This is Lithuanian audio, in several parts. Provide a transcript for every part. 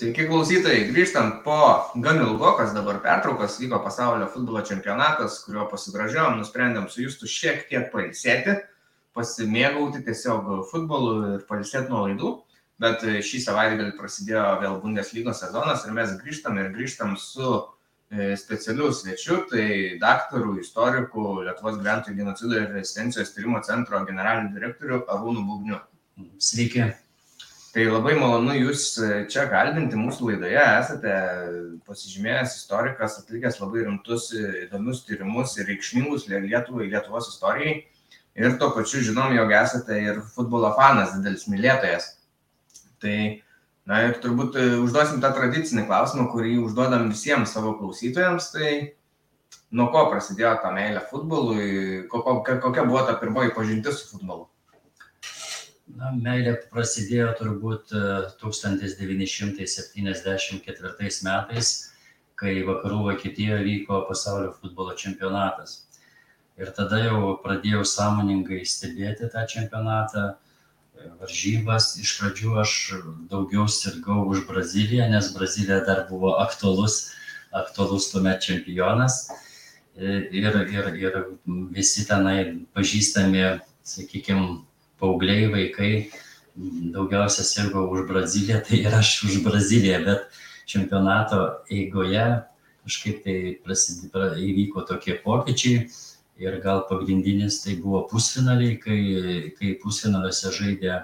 Sveiki klausytojai, grįžtant po gan ilgokos dabar pertraukos vyko pasaulio futbolo čempionatas, kurio pasigražiom, nusprendėm su jūsų šiek tiek pailsėti, pasimėgauti tiesiog futbolu ir pailsėti nuo laidų. Bet šį savaitgalį prasidėjo vėl Bundeslygos sezonas ir mes grįžtam ir grįžtam su e, specialiu svečiu, tai daktarų, istorikų, Lietuvos gyventojų genocido ir rezistencijos tyrimo centro generaliniu direktoriu Arūnu Bugniu. Sveiki. Tai labai malonu Jūs e, čia kalbinti mūsų laidoje. Esate pasižymėjęs istorikas, atlikęs labai rimtus, e, įdomius tyrimus ir reikšmingus Lietuvai, Lietuvos istorijai. Ir tuo pačiu žinom, jog esate ir futbolo fanas, didelis mylėtojas. Tai, na ir turbūt e, užduosim tą tradicinį klausimą, kurį užduodam visiems savo klausytojams. Tai nuo ko prasidėjo ta meilė futbolui, kokia, buvo ta pirmoji pažintis su futbolu? Na, meilė prasidėjo turbūt 1974 e, metais, kai vakarų Vokietijoje vyko pasaulio futbolo čempionatas. Ir tada jau pradėjau sąmoningai stebėti tą čempionatą, e, varžybas. Iš pradžių aš daugiau sirgau už Braziliją, nes Brazilija dar buvo aktualus, aktualus tuomet čempionas. E, ir, ir, ir visi tenai pažįstami, sakykime, paaugliai, vaikai daugiausia sirgo už Braziliją, tai ir aš už Braziliją, bet čempionato eigoje kažkaip tai prasidė, įvyko tokie pokyčiai ir gal pagrindinis tai buvo pusfinaliai, kai, kai pusfinaliuose žaidė,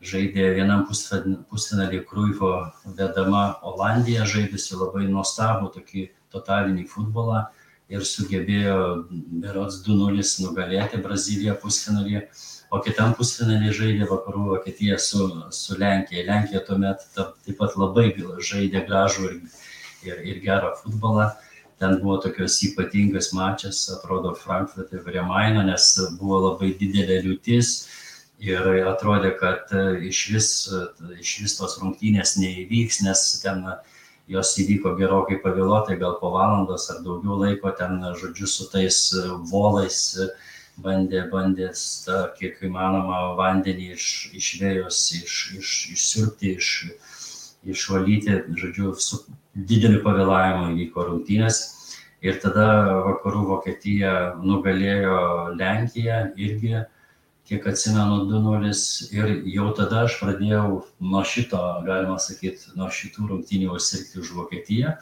žaidė vienam pusfinalį Kruifo vedama Olandija, žaidusi labai nuostabų tokį totalinį futbolą ir sugebėjo berots 2-0 nugalėti Braziliją pusfinalį o kitam pusfinaly žaidė vakarų Vokietija su, su Lenkija. Lenkija tuomet taip pat labai žaidė gražų ir, ir, ir gerą futbolą. Ten buvo tokios ypatingas mačas, atrodo, Frankfurte ir Remaino, nes buvo labai didelė liūtis ir atrodė, kad iš vis, iš vis tos rungtynės neįvyks, nes ten jos įvyko gerokai pavėluotai, gal po valandos ar daugiau laiko ten, žodžiu, su tais volais bandė, bandė tą, kiek įmanoma vandenį iš, iš vėjos iš, iš, išsiurbti, iš, išvalyti, žodžiu, su dideliu pavėlavimu įvyko rungtynės. Ir tada vakarų Vokietija nugalėjo Lenkiją irgi, kiek atsimenu, 2-0. Ir jau tada aš pradėjau nuo šito, galima sakyti, nuo šitų rungtynių sirgti už Vokietiją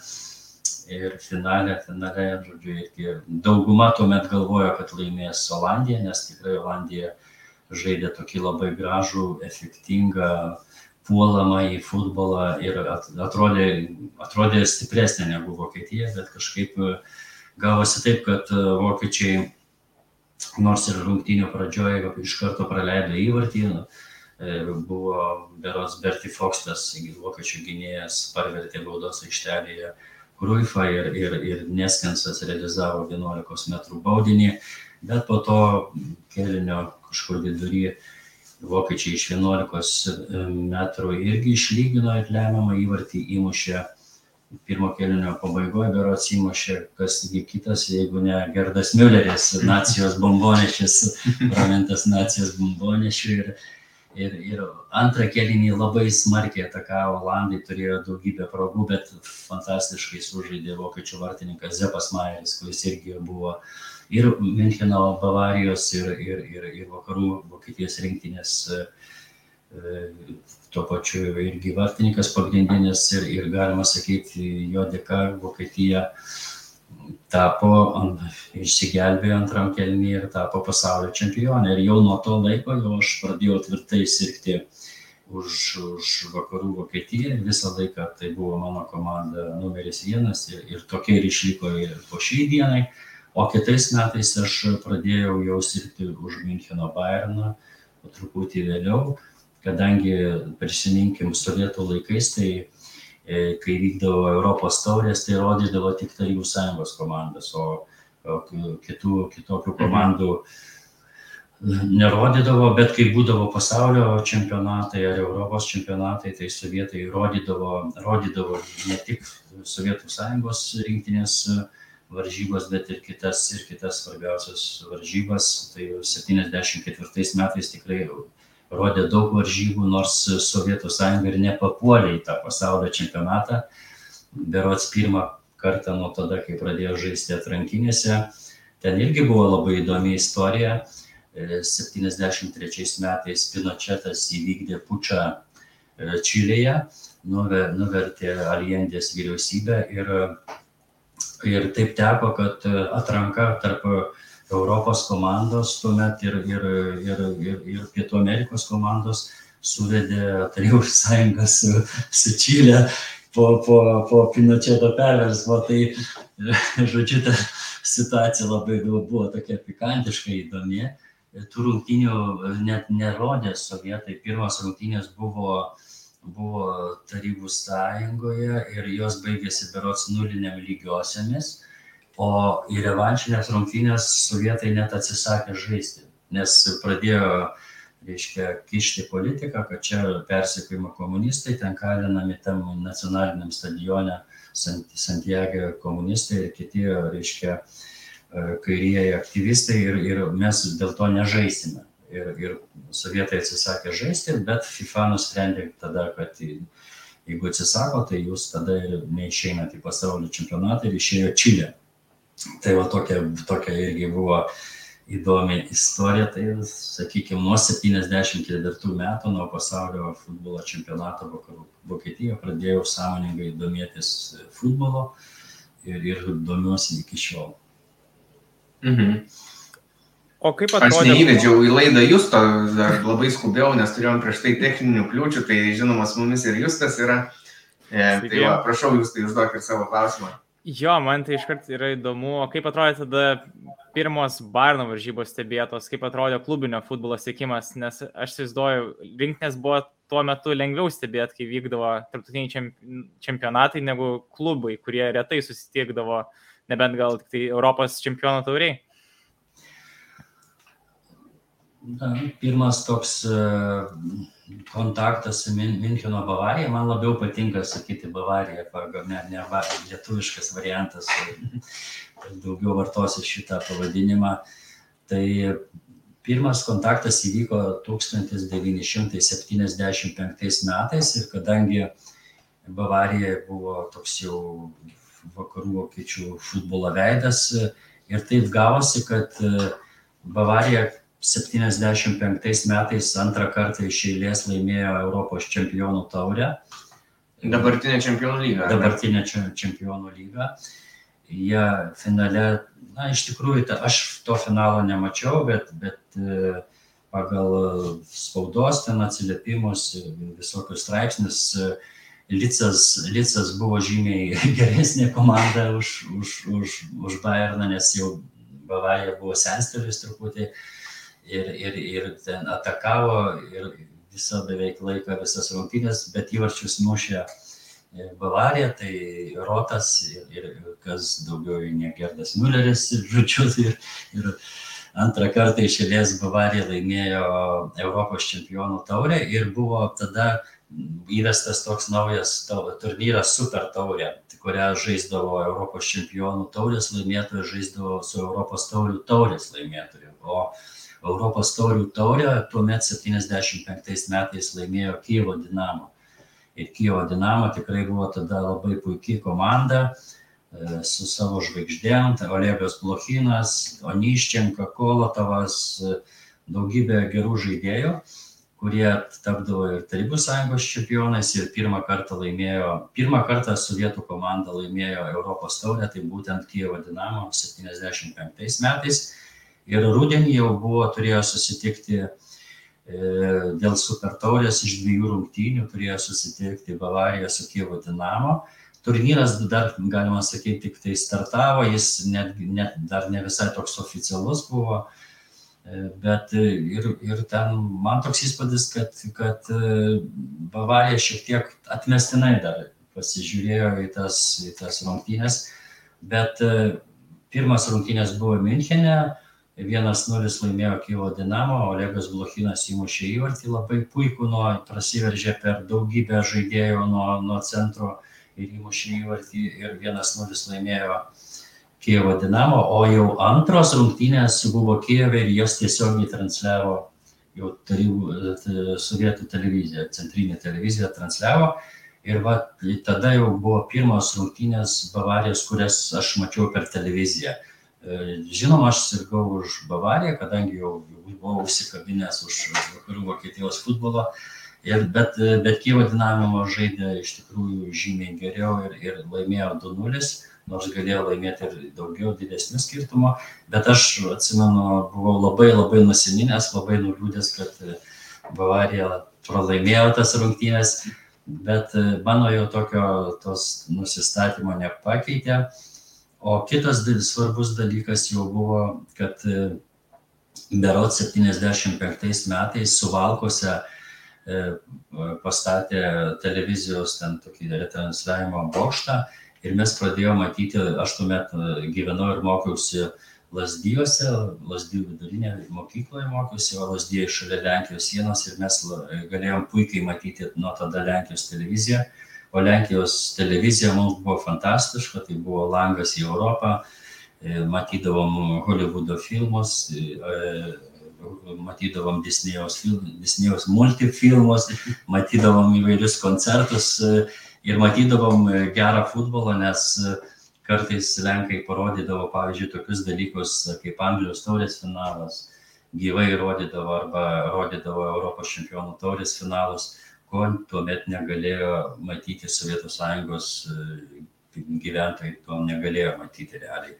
ir finale, finale, žodžiu, irgi dauguma tuomet galvojo, kad laimės Olandija, nes tikrai Olandija žaidė tokį labai gražų, efektingą, puolamą į futbolą ir atrodė, atrodė stipresnė negu Vokietija, bet kažkaip gavosi taip, kad vokiečiai, nors ir rungtynių pradžioje iš karto praleido įvartį, e, buvo beros Berti Fokstas, vokiečių gynėjas, parvertė baudos aikštelėje Kruifą ir, ir, ir Neskensas realizavo 11 metrų baudinį, bet po to kelinio kažkur vidury vokiečiai iš 11 metrų irgi išlygino ir lemiamą įvartį įmušė. Pirmo kelinio pabaigoje, berots įmušė kasgi kitas, jeigu ne Gerdas Mülleris, nacijos bombonešis, pramintas nacijos bombonešiu ir ir, ir antrą kelinį labai smarkiai atakavo Olandai, turėjo daugybę progų, bet fantastiškai sužaidė vokiečių vartininkas Zepas Maieris, kuris irgi buvo ir Müncheno Bavarijos, ir, ir, ir, ir vakarų Vokietijos rinktinės e, tuo pačiu irgi vartininkas pagrindinis ir, ir galima sakyti, jo dėka Vokietija tapo, išsigelbėjo antram kelnį ir tapo pasaulio čempionė. Ir jau nuo to laiko jau aš pradėjau tvirtai sirgti už, už vakarų Vokietiją. Visą laiką tai buvo mano komanda numeris vienas ir, ir tokia ir išliko ir po šiai dienai. O kitais metais aš pradėjau jau sirgti už Müncheno Bayerną, truputį vėliau, kadangi prisiminkim sovietų laikais, tai kai vykdavo Europos taurės, tai rodydavo tik Tarybų sąjungos komandas, o kitų, kitokių mhm. komandų nerodydavo, bet kai būdavo pasaulio čempionatai ar Europos čempionatai, tai sovietai rodydavo, rodydavo ne tik Sovietų sąjungos rinktinės varžybas, bet ir kitas, ir kitas svarbiausias varžybas. Tai 74 metais tikrai rodė daug varžybų, nors Sovietų sąjunga ir nepapuolė į tą pasaulio čempionatą. Berots pirmą kartą nuo tada, kai pradėjo žaisti atrankinėse. Ten irgi buvo labai įdomi istorija. 73 e, metais Pinochetas įvykdė pučą e, Čilėje, nuvertė Aliendės vyriausybę ir, ir taip teko, kad atranka tarp Europos komandos tuomet ir, ir, ir, ir, ir Pietų Amerikos komandos suvedė Tarybų sąjungą su, su Čilė po, po, po Pinocheto perversmo. Tai, žodžiu, ta situacija labai buvo tokia pikantiška įdomi. Tų rungtynių net nerodė sovietai. Pirmos rungtynės buvo, buvo Tarybų sąjungoje ir jos baigėsi berots nuliniam lygiosiamis o į revanšinės rungtynės sovietai net atsisakė žaisti, nes pradėjo, reiškia, kišti politiką, kad čia persikėjimo komunistai, ten kalinami tam nacionaliniam stadione Santiago komunistai ir kiti, reiškia, e, kairieji aktyvistai ir, ir mes dėl to nežaisime. Ir, ir sovietai atsisakė žaisti, bet FIFA nusprendė tada, kad jeigu atsisako, tai jūs tada ir neišeinate į pasaulio čempionatą ir išėjo Čilė. Tai va tokia, tokia irgi buvo įdomi istorija. Tai, sakykime, nuo 74 metų, nuo pasaulio futbolo čempionato Vokietijoje pradėjau sąmoningai domėtis futbolo ir, ir domiuosi iki šiol. Mhm. O kaip atrodė? Aš neįvedžiau į laidą Justo, dar labai skubėjau, nes turėjom prieš tai techninių kliūčių, tai žinoma, su mumis ir Justas yra. E, tai va, prašau, jūs tai užduokit savo klausimą. Jo, man tai iškart yra įdomu, kaip atrodė tada pirmos Barno varžybos stebėtos, kaip atrodė klubinio futbolo sėkimas, nes aš įsivaizduoju, rinktinės buvo tuo metu lengviau stebėti, kai vykdavo tarptautiniai čempionatai, negu klubai, kurie retai susitikdavo, nebent gal tik tai Europos čempionų tauriai. Pirmas toks uh kontaktas su Mincheno Bavarija, man labiau patinka sakyti Bavarija, pagal ne, ne lietuviškas variantas, daugiau vartosiu šitą pavadinimą. Tai pirmas kontaktas įvyko 1975 metais ir kadangi Bavarija buvo toks jau vakarų vokiečių futbolo veidas ir taip gavosi, kad Bavarija 75 metais antrą kartą iš eilės laimėjo Europos čempionų taurę. Dabartinė čempionų lyga. Dabartinė čempionų lyga. Jie finale, na, iš tikrųjų, ta, aš to finalo nemačiau, bet, bet e, pagal spaudos ten atsiliepimus, visokius straipsnius, e, Licas, Licas buvo žymiai geresnė komanda už, už, už, už Bayerną, nes jau Bavarija buvo senstelis truputį. Uh, ir, ir, ir ten atakavo ir visą beveik laiką visas rungtynės, bet įvarčius mušė e, Bavarija, tai Rotas ir, ir kas daugiau ne Gerdas Mülleris, žodžiu, ir, ir antrą kartą išėlės Bavarija laimėjo Europos čempionų taurę ir buvo tada įvestas toks naujas turnyras Super taurė, kurią žaisdavo Europos čempionų taurės laimėtojai, žaisdavo su Europos taurių taurės laimėtojai. O Europos taurių taurę, tuomet 75 metais laimėjo Kyivo Dinamo. Ir Kyivo Dinamo tikrai buvo tada labai puikiai komanda e, su savo žvaigždėm, tai Olegas Blochinas, Onyščenka, Kolotovas, e, daugybė gerų žaidėjų, kurie tapdavo ir Tarybų sąjungos čempionais ir pirmą kartą laimėjo, pirmą kartą sovietų komanda laimėjo Europos taurę, tai būtent Kyivo Dinamo 75 metais ir rudenį jau buvo turėjo susitikti e, dėl supertaurės iš dviejų rungtynių turėjo susitikti Bavarija su Kievo Dinamo. Turnyras dar, galima sakyti, tik tai startavo, jis net, net dar ne visai toks oficialus buvo, e, bet e, ir, ir ten man toks įspūdis, kad, kad Bavarija šiek tiek atmestinai dar pasižiūrėjo į tas, į tas rungtynės, bet pirmas rungtynės buvo Münchenė, e, 1-0 laimėjo Kievo Dinamo, Olegas Blochinas įmušė įvartį labai puikų, nuo, prasiveržė per daugybę žaidėjų nuo, nuo centro ir įmušė įvartį ir 1-0 laimėjo Kievo Dinamo, o jau antros rungtynės buvo Kievė ir jos tiesiogiai transliavo jau tarybų, sovietų televizija, centrinė televizija transliavo. Ir va, tada jau buvo pirmos rungtynės Bavarijos, kurias aš mačiau per televiziją. Žinoma, aš sirgau už Bavariją, kadangi jau, buvau užsikabinęs už vakarų Vokietijos futbolo. Ir, bet, bet Kievo dinamimo žaidė iš tikrųjų žymiai geriau ir, ir laimėjo 2-0 nors galėjo laimėti ir daugiau didesnių skirtumų, bet aš atsimenu, buvau labai labai nusiminęs, labai nuliūdęs, kad e, Bavarija pralaimėjo tas rungtynės, bet e, mano jau tokio tos nusistatymo nepakeitė. O kitas svarbus dalykas jau buvo, kad e, berot 75 metais suvalkose pastatė televizijos ten tokį retransliavimo bokštą ir mes pradėjom matyti, aš tuomet e, gyvenau ir mokiausi Lasdyjose, Lasdyjų vidurinėje mokykloje mokiausi, o Lasdyjai šalia Lenkijos sienos ir mes galėjom puikiai matyti nuo tada Lenkijos televiziją. O Lenkijos televizija mums buvo fantastiška, tai buvo langas į Europą, e, matydavom Hollywoodo filmus, e, matydavom Disnėjaus, Disnėjaus multifilmus, matydavom įvairius koncertus ir matydavom e, gerą futbolą, nes e, kartais Lenkai parodydavo, pavyzdžiui, tokius dalykus e, kaip Anglijos taurės finalas, gyvai rodydavo arba rodydavo Europos čempionų taurės finalus, ko tuomet negalėjo matyti Sovietų sąjungos gyventojai, to negalėjo matyti realiai.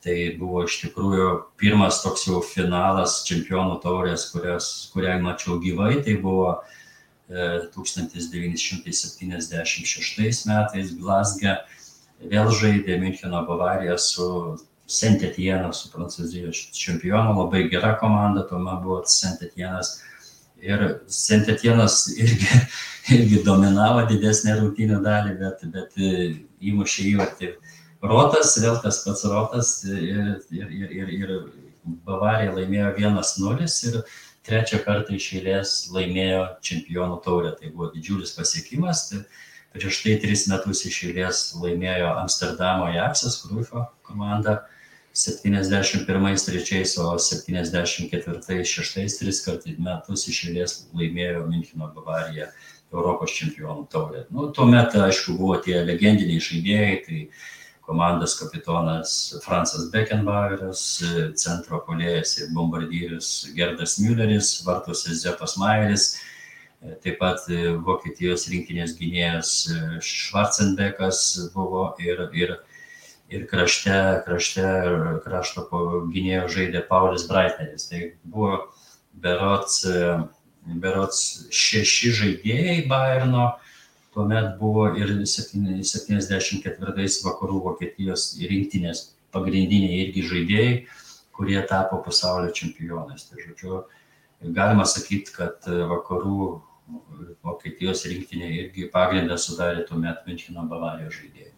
Tai buvo iš tikrųjų pirmas toks jau finalas čempionų taurės, kurias, kurią mačiau gyvai, tai buvo 1976 metais Glasge vėl žaidė Müncheno Bavarija su Saint Etienne, su Prancūzijos čempionu, labai gera komanda, tuomet buvo Saint Etienne'as. Ir Saint Etienne'as irgi, irgi dominavo didesnę rungtynių dalį, bet, bet įmušė įvartį. Rotas, vėl tas pats Rotas ir, ir, ir, ir, ir Bavarija laimėjo 1-0 ir trečią kartą iš eilės laimėjo čempionų taurę. Tai buvo didžiulis pasiekimas. Tai prieš tai tris metus iš eilės laimėjo Amsterdamo Jaksas, Kruifo komanda. 71-3, o 74-6 tris kartus metus iš eilės laimėjo Müncheno Bavarija Europos čempionų taurę. Nu, tuomet, aišku, buvo tie legendiniai žaidėjai, tai komandos kapitonas Fransas Beckenbaueris, centro polėjas ir bombardyrius Gerdas Mülleris, vartuose Zepas Mairis, taip pat Vokietijos rinkinės gynėjas Schwarzenbeckas buvo ir, ir, ir krašte, krašte krašto gynėjo žaidė Paulius Breitneris. Tai buvo berots, berots šeši žaidėjai Bayerno tuomet buvo ir 74 vakarų Vokietijos rinktinės pagrindiniai irgi žaidėjai, kurie tapo pasaulio čempionais. Tai žodžiu, galima sakyti, kad vakarų Vokietijos rinktinė irgi pagrindą sudarė tuomet Müncheno Bavarijos žaidėjai.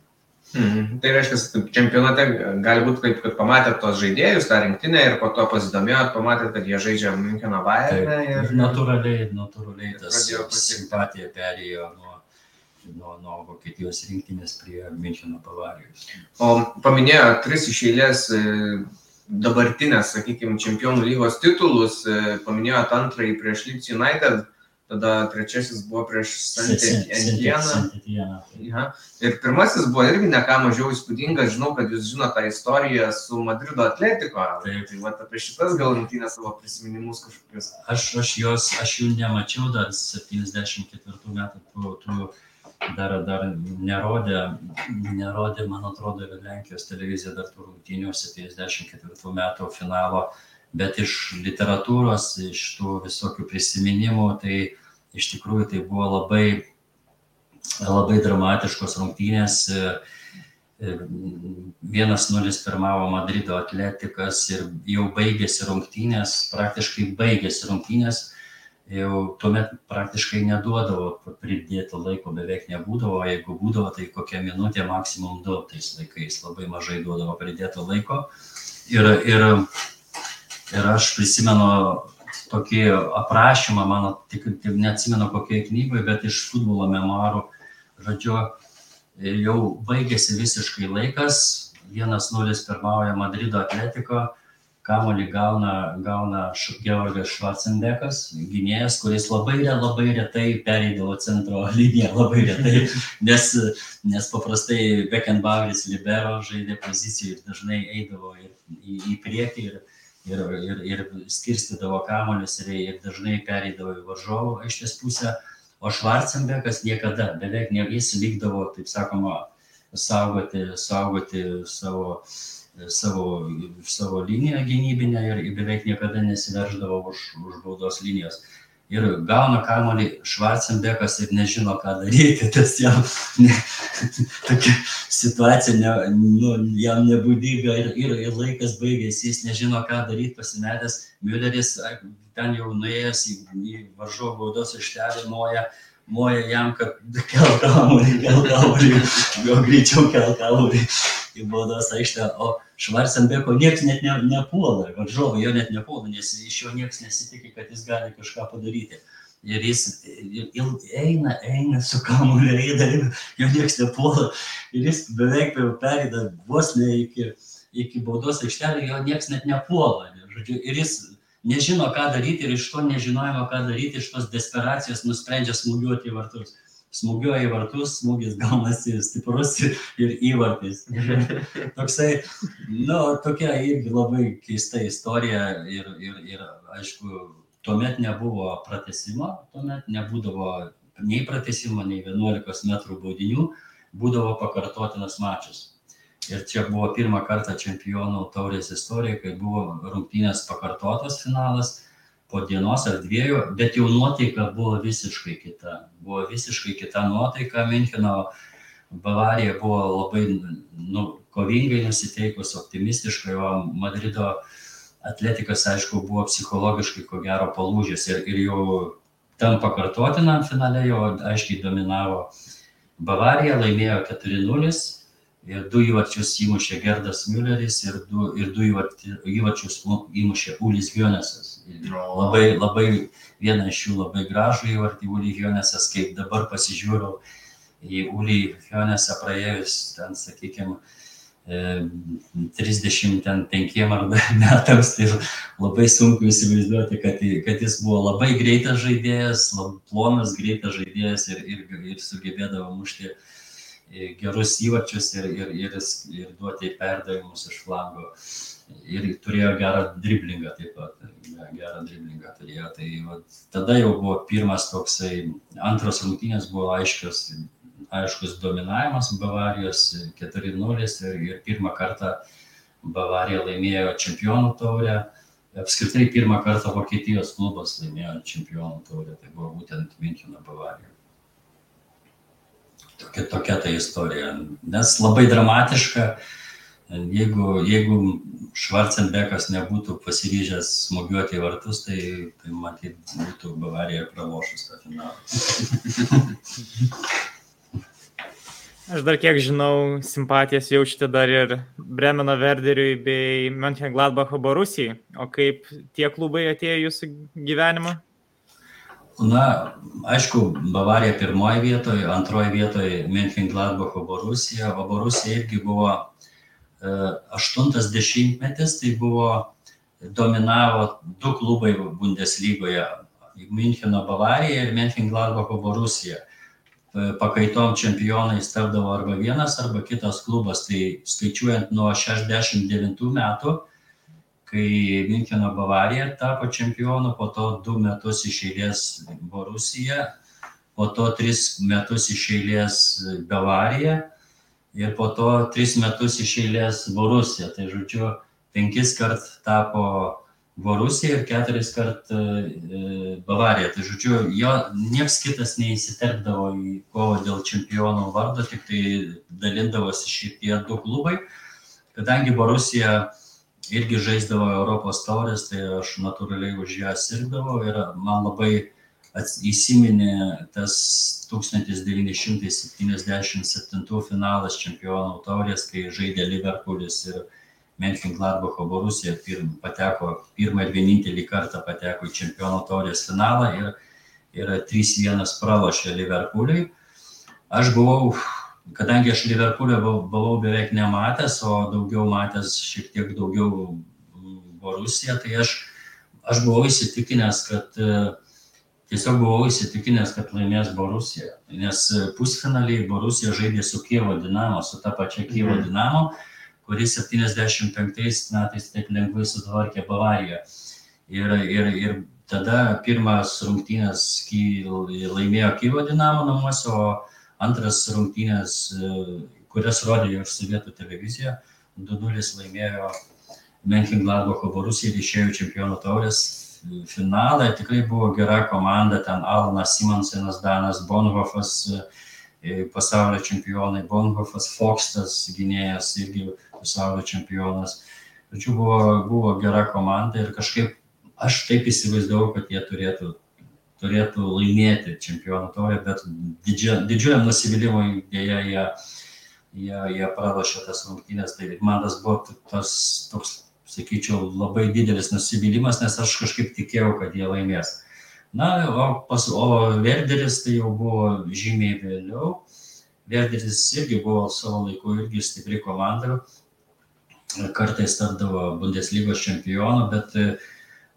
Mhm. Tai reiškia, čempionate gali būti taip, kad pamatėt tos žaidėjus, tą rinktinę ir po to pasidomėjot, pamatėt, kad jie žaidžia Müncheno Bayernę. Ir natūraliai, natūraliai tas simpatija perėjo nuo nuo, nuo Vokietijos rinktinės prie Müncheno Bavarijos. O paminėjo tris iš eilės e, dabartinės, sakykime, čempionų lygos titulus, e, paminėjo antrąjį prieš Leeds United, tada trečiasis buvo prieš Santieną. Ir pirmasis buvo irgi ne ką mažiau įspūdingas, žinau, kad jūs žinote tą istoriją su Madrido atletiko. Taip. Tai va, apie šitas gal rungtynės savo prisiminimus kažkokius. Aš, aš, jos, aš jų nemačiau dar 74 metų tų, tų dar, dar nerodė, nerodė, man atrodo, ir Lenkijos televizija dar tų rungtynių 74 metų finalo, bet iš literatūros, iš tų visokių prisiminimų, tai iš tikrųjų tai buvo labai, labai dramatiškos rungtynės. Vienas nulis pirmavo Madrido atletikas ir jau baigėsi rungtynės, praktiškai baigėsi rungtynės jau tuomet praktiškai neduodavo pridėto laiko, beveik nebūdavo, jeigu būdavo, tai kokia minutė, maksimum du tais laikais, labai mažai duodavo pridėto laiko. Ir, ir, ir aš prisimenu tokį aprašymą, mano tik, tik neatsimenu kokioje knygoje, bet iš futbolo memoarų, žodžiu, jau baigėsi visiškai laikas, 1-0 pirmauja Madrido atletiko kamolį gauna, gauna Georgas Schwarzenbeckas, gynėjas, kuris labai, labai retai pereidavo centro liniją, labai retai, nes, nes paprastai Beckenbaueris libero žaidė poziciją ir dažnai eidavo į, į, į priekį ir, ir, ir, ir skirstydavo kamolius ir, ir dažnai pereidavo į varžovų aikštės pusę, o Schwarzenbeckas niekada, beveik ne, jis vykdavo, taip sakoma, saugoti, saugoti savo savo, savo liniją gynybinę ir beveik niekada nesiverždavo už, už baudos linijos. Ir gauna kamuolį Švarcenbekas ir nežino, ką daryti. Tas jam ne, tokia situacija ne, nu, jam nebūdinga ir, ir, ir laikas baigėsi, jis nežino, ką daryti, pasimetęs. Mülleris ten jau nuėjęs į, į varžovų baudos ištelį moja, moja jam, kad kel kamuolį, kel kamuolį, jo greičiau kel kamuolį į baudos aikštę, o Švarcenbeko niekas net ne, nepuola, varžovai jo net nepuola, nes iš jo niekas nesitikė, kad jis gali kažką padaryti. Ir jis il, eina, eina su kamuoliu, eina, jo niekas nepuola. Ir jis beveik perėda vos ne iki, iki baudos aikštelį, jo niekas net nepuola. Žodžiu, ir jis nežino, ką daryti ir iš to nežinojimo, ką daryti, iš tos desperacijos nusprendžia smūgiuoti į vartus smūgiuoja į vartus, smūgis gaunasi stiprus ir įvartis. Toksai, nu, tokia irgi labai keista istorija ir, ir, ir aišku, tuomet nebuvo pratesimo, tuomet nebūdavo nei pratesimo, nei 11 metrų baudinių, būdavo pakartotinas mačas. Ir čia buvo pirmą kartą čempionų taurės istorija, kai buvo rungtynės pakartotas finalas po dienos ar dviejų, bet jau nuotaika buvo visiškai kita. Buvo visiškai kita nuotaika. Müncheno Bavarija buvo labai nu, kovingai nusiteikus, optimistiškai, o Madrido atletikas, aišku, buvo psichologiškai ko gero palūžęs ir, ir jau tam pakartotinam finale jau aiškiai dominavo Bavarija, laimėjo 4-0 ir du įvarčius įmušė Gerdas Mülleris ir du, ir du įvarčius įmušė Ulis Gionesas. Labai, labai vieną iš jų labai gražų įvartį Ulį Hionesas, kaip dabar pasižiūriu į Ulį Hionesą praėjus ten, sakykime, 35 ar metams, tai labai sunku įsivaizduoti, kad, kad jis buvo labai greitas žaidėjas, plonas greitas žaidėjas ir, ir, ir sugebėdavo mušti e, gerus įvarčius ir, ir, ir, ir duoti perdavimus iš flango. Ir turėjo gerą driblingą taip pat, gerą driblingą turėjo. Tai va, tada jau buvo pirmas toksai, antros rungtynės buvo aiškios, aiškus dominavimas Bavarijos 4-0 ir, ir pirmą kartą Bavarija laimėjo čempionų taurę. Apskritai pirmą kartą Vokietijos klubas laimėjo čempionų taurę, tai buvo būtent Müncheno Bavarija. Tokia, tokia ta istorija, nes labai dramatiška, Jeigu, jeigu Švarcenbekas nebūtų pasiryžęs smūgiuoti į vartus, tai, tai matyt, būtų Bavarija pralošus tą finalą. Aš dar kiek žinau, simpatijas jaučiate dar ir Bremeno Verderiui bei Mönchengladbacho Borusijai. O kaip tie klubai atėjo jūsų gyvenimą? Na, aišku, Bavarija pirmoji vietoje, antroji vietoje Mönchengladbacho Borusija, o Borusija irgi buvo aštuntas dešimtmetis tai buvo dominavo du klubai Bundeslygoje - Müncheno Bavarija ir Mönchengladbacho Borusija. Pakaitom čempionais tapdavo arba vienas, arba kitas klubas. Tai skaičiuojant nuo 69 metų, kai Müncheno Bavarija tapo čempionu, po to du metus iš eilės Borusija, po to tris metus iš eilės Bavarija ir po to tris metus iš eilės Borusija. Tai žodžiu, penkis kart tapo Borusija ir keturis kart e, e, Bavarija. Tai žodžiu, jo nieks kitas neįsiterpdavo į kovą dėl čempionų vardo, tik tai dalindavosi šitie du klubai. Kadangi Borusija irgi žaisdavo Europos taurės, tai aš natūraliai už ją sirgdavau ir man labai įsiminė tas 1977 finalas čempionų taurės, kai žaidė Liverpoolis ir Mönchengladbacho Borusija pirm, pateko, pirmą ir vienintelį kartą pateko į čempionų taurės finalą ir, ir 3-1 pralošė Liverpooliui. Aš buvau, kadangi aš Liverpoolio buvau beveik nematęs, o daugiau matęs šiek tiek daugiau Borusiją, tai aš, aš buvau įsitikinęs, kad tiesiog buvau įsitikinęs, kad laimės Borusija, nes pusfinaliai Borusija žaidė su Kievo Dinamo, su ta pačia Kievo mhm. Dinamo, kuris 75 metais taip lengvai sutvarkė Bavariją. Ir, ir, ir tada pirmas rungtynės laimėjo Kievo Dinamo namuose, o antras rungtynės, kurias rodė ir sovietų televizija, 2-0 laimėjo Menchengladbacho Borusija ir išėjo čempionų taurės finalą. Tikrai buvo gera komanda, ten Alanas Simonsenas, Danas Bonhofas, pasaulio čempionai, Bonhofas, Fokstas gynėjas irgi pasaulio čempionas. Tačiau buvo, buvo gera komanda ir kažkaip aš taip įsivaizdavau, kad jie turėtų, turėtų laimėti čempionų taurę, bet didžiuliam nusivylimui dėja jie, jie, jie pralašė tas rungtynės. Tai man tas buvo tas toks, sakyčiau, labai didelis nusivylimas, nes aš kažkaip tikėjau, kad jie laimės. Na, o, pas, o Verderis tai jau buvo žymiai vėliau. Verderis irgi buvo savo laiku irgi stipri komanda, kartais tapdavo Bundeslygos čempionu, bet,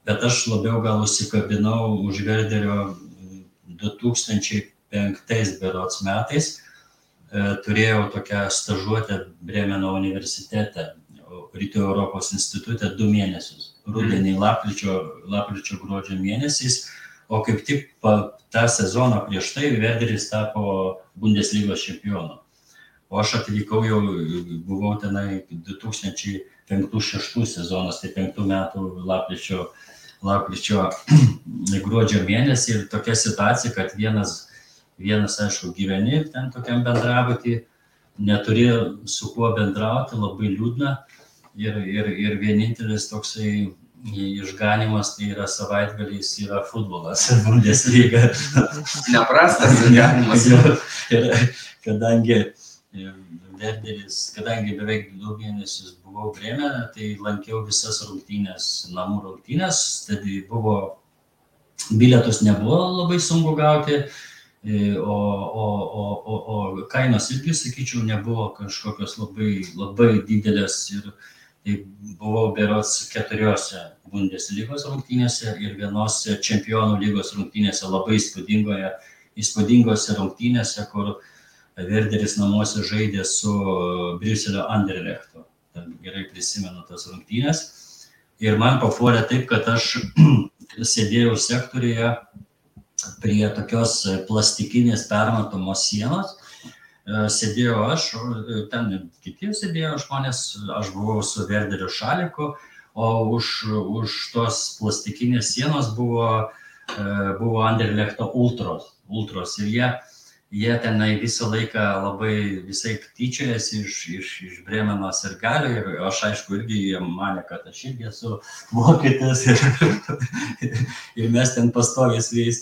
bet aš labiau gal užsikabinau už Verderio 2005 berots metais. E, turėjau tokią stažuotę Bremeno universitete, Rytų Europos institute du mėnesius. Rudenį, mhm. lapkričio, lapkričio gruodžio mėnesiais, o kaip tik pa, tą sezoną prieš tai Verderis tapo Bundeslygos čempionu. O aš atvykau jau, buvau tenai 2005-2006 sezonas, tai 5 metų lapkričio, lapkričio gruodžio mėnesį ir tokia situacija, kad vienas, vienas aišku, gyveni ten tokiam bendrabutį, neturi su kuo bendrauti, labai liūdna ir, ir, ir vienintelis toksai išganimas tai yra savaitgaliais yra futbolas, Bundesliga. Neprastas išganimas. ir kadangi Verderis, kadangi beveik du mėnesius buvau Bremene, tai lankiau visas rungtynės, namų rungtynės, tai buvo, bilietus nebuvo labai sunku gauti, e, o, o, o, o, o kainos irgi, sakyčiau, nebuvo kažkokios labai, labai didelės ir tai buvau berots keturiose Bundeslygos rungtynėse ir vienose čempionų lygos rungtynėse labai įspūdingoje, įspūdingose rungtynėse, kur Verderis namuose žaidė su Briuselio Anderlechtu. Gerai prisimenu tas rungtynės. Ir man papuolė taip, kad aš sėdėjau sektorijoje prie tokios plastikinės permatomos sienos. E, sėdėjau aš, ten kiti sėdėjo žmonės, aš buvau su Verderio šaliku, o už, už tos plastikinės sienos buvo, e, buvo Anderlechto ultros. ultros. Ir jie jie tenai visą laiką labai visai tyčiojasi iš, iš, iš Bremenos ir galio ir aš aišku irgi jie mane, kad aš irgi esu vokietis ir, ir mes ten pastoviai su jais,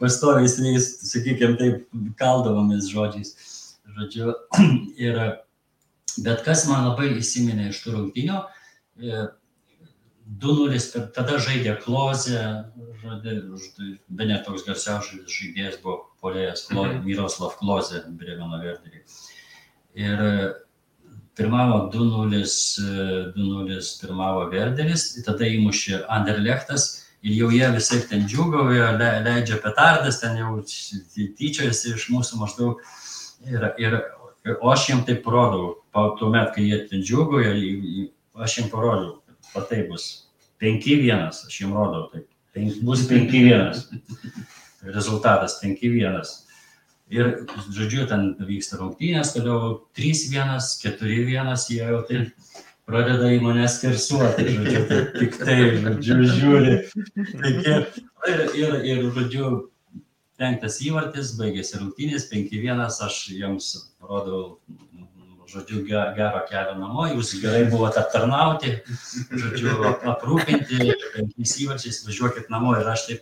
pastoviai su jais, sakykime, taip kaldavomės žodžiais. Žodžiu, ir, bet kas man labai įsiminė iš tų rungtinių, 2-0, tada žaidė Klozė, be net toks garsiausias žaidėjas buvo polėjas mhm. Miroslav Klozė, Bremeno Verderį. Ir e, pirmavo 2-0, 2-0 pirmavo Verderis, tada įmušė Anderlechtas ir jau jie visai ten džiugauja, le, leidžia petardas, ten jau tyčiojasi iš mūsų maždaug. Ir, ir, o aš jiems taip parodau, tuomet, kai jie ten džiugauja, aš jiems parodau, o tai bus 5-1, aš jums rodau, tai penk, bus 5-1. Rezultatas 5-1. Ir, žodžiu, ten vyksta rungtynės, toliau 3-1, 4-1, jie jau taip pradeda į mane skersuoti, žodžiu, tai tik tai, žodžiu, žiūri. Taigi, ir, ir, ir, žodžiu, penktas įvartis, baigėsi rungtynės, 5-1, aš jiems rodau žodžiu, gero kelio namo, jūs gerai buvote aptarnauti, žodžiu, aprūpinti, penkiais įvarčiais važiuokit namo ir aš taip,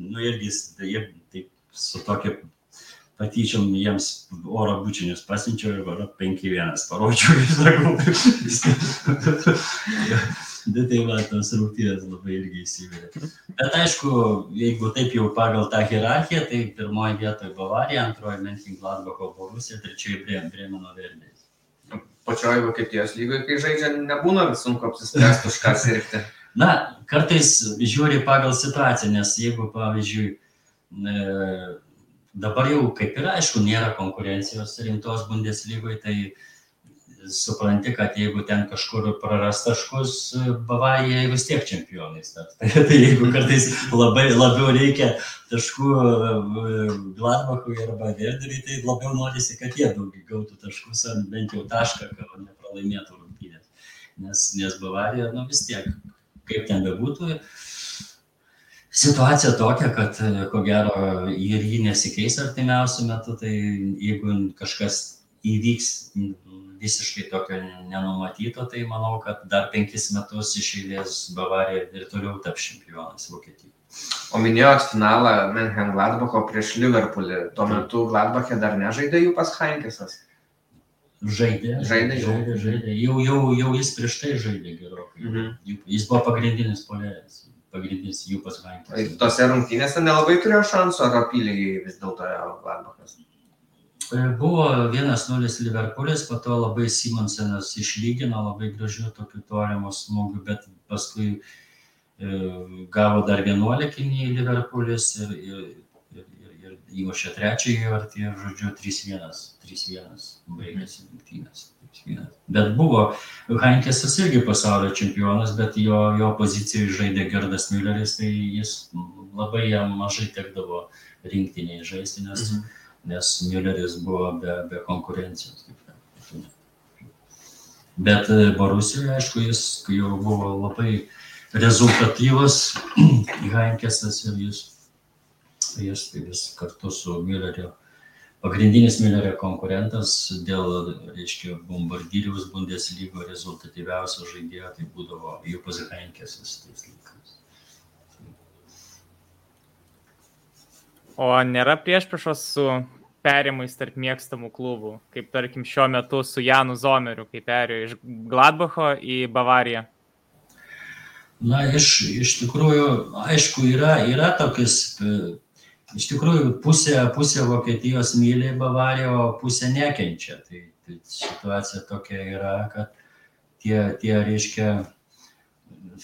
nu irgi, tai, taip, su tokia patyčiom jiems oro bučinius pasinčiau ir varo 5-1 parodžiau ir sakau. Bet tai va, tos rungtynės labai irgi įsivirė. Bet aišku, jeigu taip jau pagal tą hierarchiją, tai pirmoji vietoje Bavarija, antroji Menchengladbacho Borusija, trečioji Bremeno Verdė pačioj Vokietijos lygoje, kai žaidžia, nebūna sunku apsispręsti už ką sirgti. Na, kartais žiūri pagal situaciją, nes jeigu, pavyzdžiui, e, dabar jau kaip ir aišku, nėra konkurencijos rimtos Bundeslygoje, tai supranti, kad jeigu ten kažkur praras taškus, Bavarija vis tiek čempionais. Tai, tai jeigu kartais labai labiau reikia taškų Gladbachui arba Verderiui, tai labiau norisi, kad jie daug gautų taškus, ar bent jau tašką, kad nepralaimėtų rungtynės. Nes, nes Bavarija, nu vis tiek, kaip ten bebūtų, situacija tokia, kad ko gero ir jį nesikeis artimiausiu metu, tai jeigu kažkas įvyks visiškai tokio nenumatyto, tai manau, kad dar penkis metus iš eilės Bavarija ir toliau taps čempionas Vokietijoje. O minėjot finalą Menhen Gladbacho prieš Liverpoolį. Tuo metu Gladbachė dar nežaidė jų pas Heinkesas. Žaidė. Žaidė žaidė, žaidė. Jau, jau, jau jis prieš tai žaidė gerokai. Mhm. Jis buvo pagrindinis polėjas, pagrindinis jų pas Ir Heinkesas. tose rungtynėse nelabai turėjo šansų, ar apylygiai vis dėlto Gladbachas. Buvo 1-0 Liverpoolis, po to labai Simonsenas išlygino labai gražių tokių tolimo smūgių, bet paskui e, gavo dar 11 į Liverpoolis ir, ir, ir, ir, ir įmušė trečiąjį ir tie, žodžiu, 3-1, 3-1 baigėsi rungtynės. 3-1. Bet buvo, Heinkesas irgi pasaulio čempionas, bet jo, jo pozicijoje žaidė Gerdas Mülleris, tai jis labai jam mažai tekdavo rinktiniai žaisti, nes Mhm. Nes Mülleris buvo be, be konkurencijos. Bet e, Borusijoje, aišku, jis jau buvo labai rezultatyvus Heinkesas ir jis, jis, jis kartu su Müllerio, pagrindinis Müllerio konkurentas dėl, reiškia, bombardyriaus Bundeslygo rezultatyviausio žaidėjo, tai būdavo Jupas Heinkesas tais laikais. O nėra priešpriešos su perimais tarp mėgstamų klubų, kaip tarkim šiuo metu su Janu Zomeriu, kai perėjo iš Gladbacho į Bavariją. Na, iš, iš tikrųjų, aišku, yra, yra tokius, e, iš tikrųjų, pusė, pusė Vokietijos myli Bavariją, o pusė nekenčia. Tai, tai situacija tokia yra, kad tie, tie reiškia,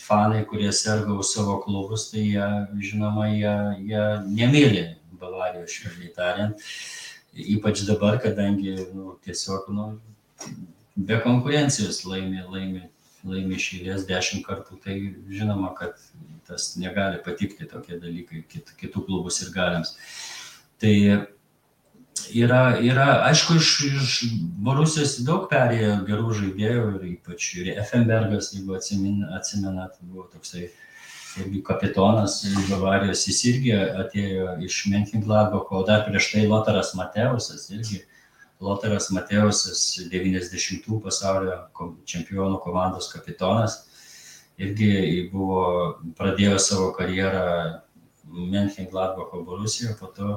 fanai, kurie serga už savo klubus, tai jie, žinoma, jie, jie nemyli Bavarijos, švelniai tariant. Ypač dabar, kadangi nu, tiesiog nu, be konkurencijos laimi, laimi laimi išėlės dešimt kartų, tai žinoma, kad tas negali patikti tokie dalykai kit, kitų klubų ir galiams. Tai yra, yra aišku, iš, iš Borusijos daug perėjo gerų žaidėjų ir ypač ir Effenbergas, jeigu atsimenat, buvo toksai irgi kapitonas Bavarijos, jis irgi atėjo iš Menchengladbacho, o dar prieš tai Lotaras Mateusas irgi Lotaras Mateusas, 90-ų pasaulio čempionų komandos kapitonas, irgi buvo, pradėjo savo karjerą Menchengladbacho Borusijoje, po to,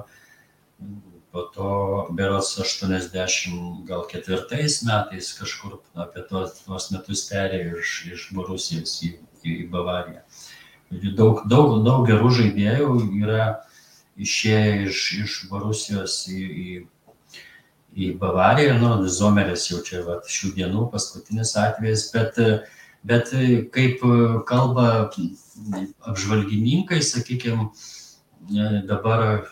po to berots 80 gal ketvirtais metais kažkur apie tos, tos metus perėjo iš, iš Borusijos į, į Bavariją. Daug, daug, daug gerų žaidėjų yra išėję iš, iš Borusijos į, į į Bavariją, nu, Zomeris jau čia va, šių dienų paskutinis atvejis, bet, bet kaip kalba apžvalgininkai, sakykime, dabar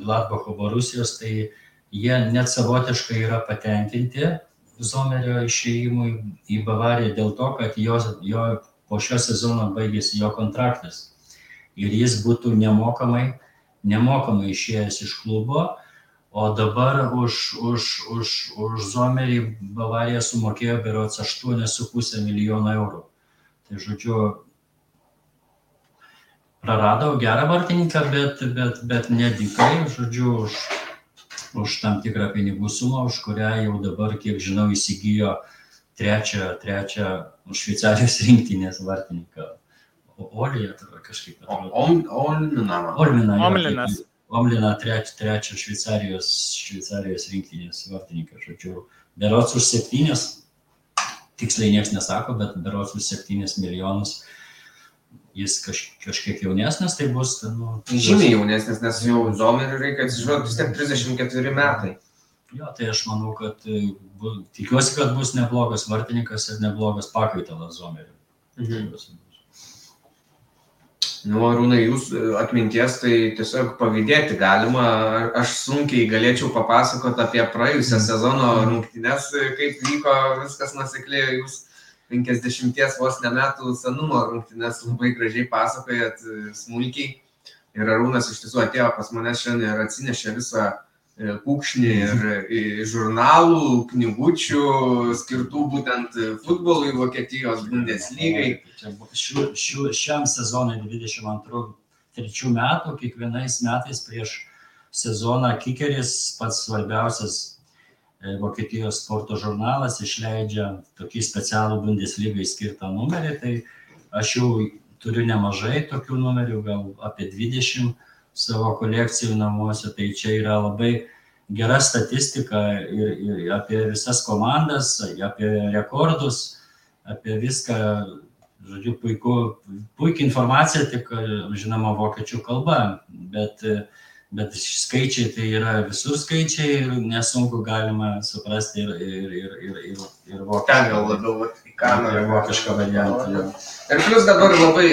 Gladbacho Borusijos, tai jie net savotiškai yra patenkinti Zomerio išėjimui į Bavariją dėl to, kad jo, jo po šio sezono baigėsi jo kontraktas ir jis būtų nemokamai, nemokamai išėjęs iš klubo, O dabar už, už, už, už Zomerį Bavarija sumokėjo berots 8,5 milijono eurų. Tai žodžiu, praradau gerą vartininką, bet, bet, bet nedikai, žodžiu, už, už tam tikrą pinigų sumą, už kurią jau dabar, kiek žinau, įsigijo trečią, trečią Šveicarijos rinktinės vartininką. Olį atrodo kažkaip. Olminą. Olminą. taip, Omliną trečią, trečią Šveicarijos, Šveicarijos rinktinės vartininką, žodžiu, berots už septynis, tiksliai niekas nesako, bet berots už septynis milijonus jis kaž, kažkiek jaunesnis, tai bus, nu, Žymiai jaunesnis, nes jau Zomeriui reikia atsižvelgti vis tiek 34 metai. Jo, tai aš manau, kad e, bu, tikiuosi, kad bus neblogas vartininkas ir neblogas pakaitalas Zomeriui. Mhm. Nu, Rūnai, jūs e, atminties tai tiesiog pavydėti galima. Aš sunkiai galėčiau papasakoti apie praėjusią mhm. sezono rungtynes, e, kaip vyko viskas nusikliai. Jūs 50 vos ne metų senumo rungtynes labai gražiai pasakojat smulkiai. Ir Arūnas iš tiesų atėjo pas mane šiandien ir atsinešė visą kūkšnį ir žurnalų, knygučių skirtų būtent futbolui, Vokietijos Bundeslygai. Šiu, šiu, šiam sezonui 22-23 metų, kiekvienais metais prieš sezoną Kikeris, pats svarbiausias e, Vokietijos sporto žurnalas, išleidžia tokį specialų Bundeslygai skirtą numerį. Tai aš jau turiu nemažai tokių numerių, gal apie 20 savo kolekcijų namuose, tai čia yra labai gera statistika ir, ir apie visas komandas, apie rekordus, apie viską, žodžiu, puiku, puikia informacija, tik, žinoma, vokiečių kalba, bet, bet skaičiai tai yra visur skaičiai ir nesunku galima suprasti ir, ir, ir, ir, ir, ir vokišką. Ten gal labiau kamerą. Vokišką variantą. Ir plus dabar labai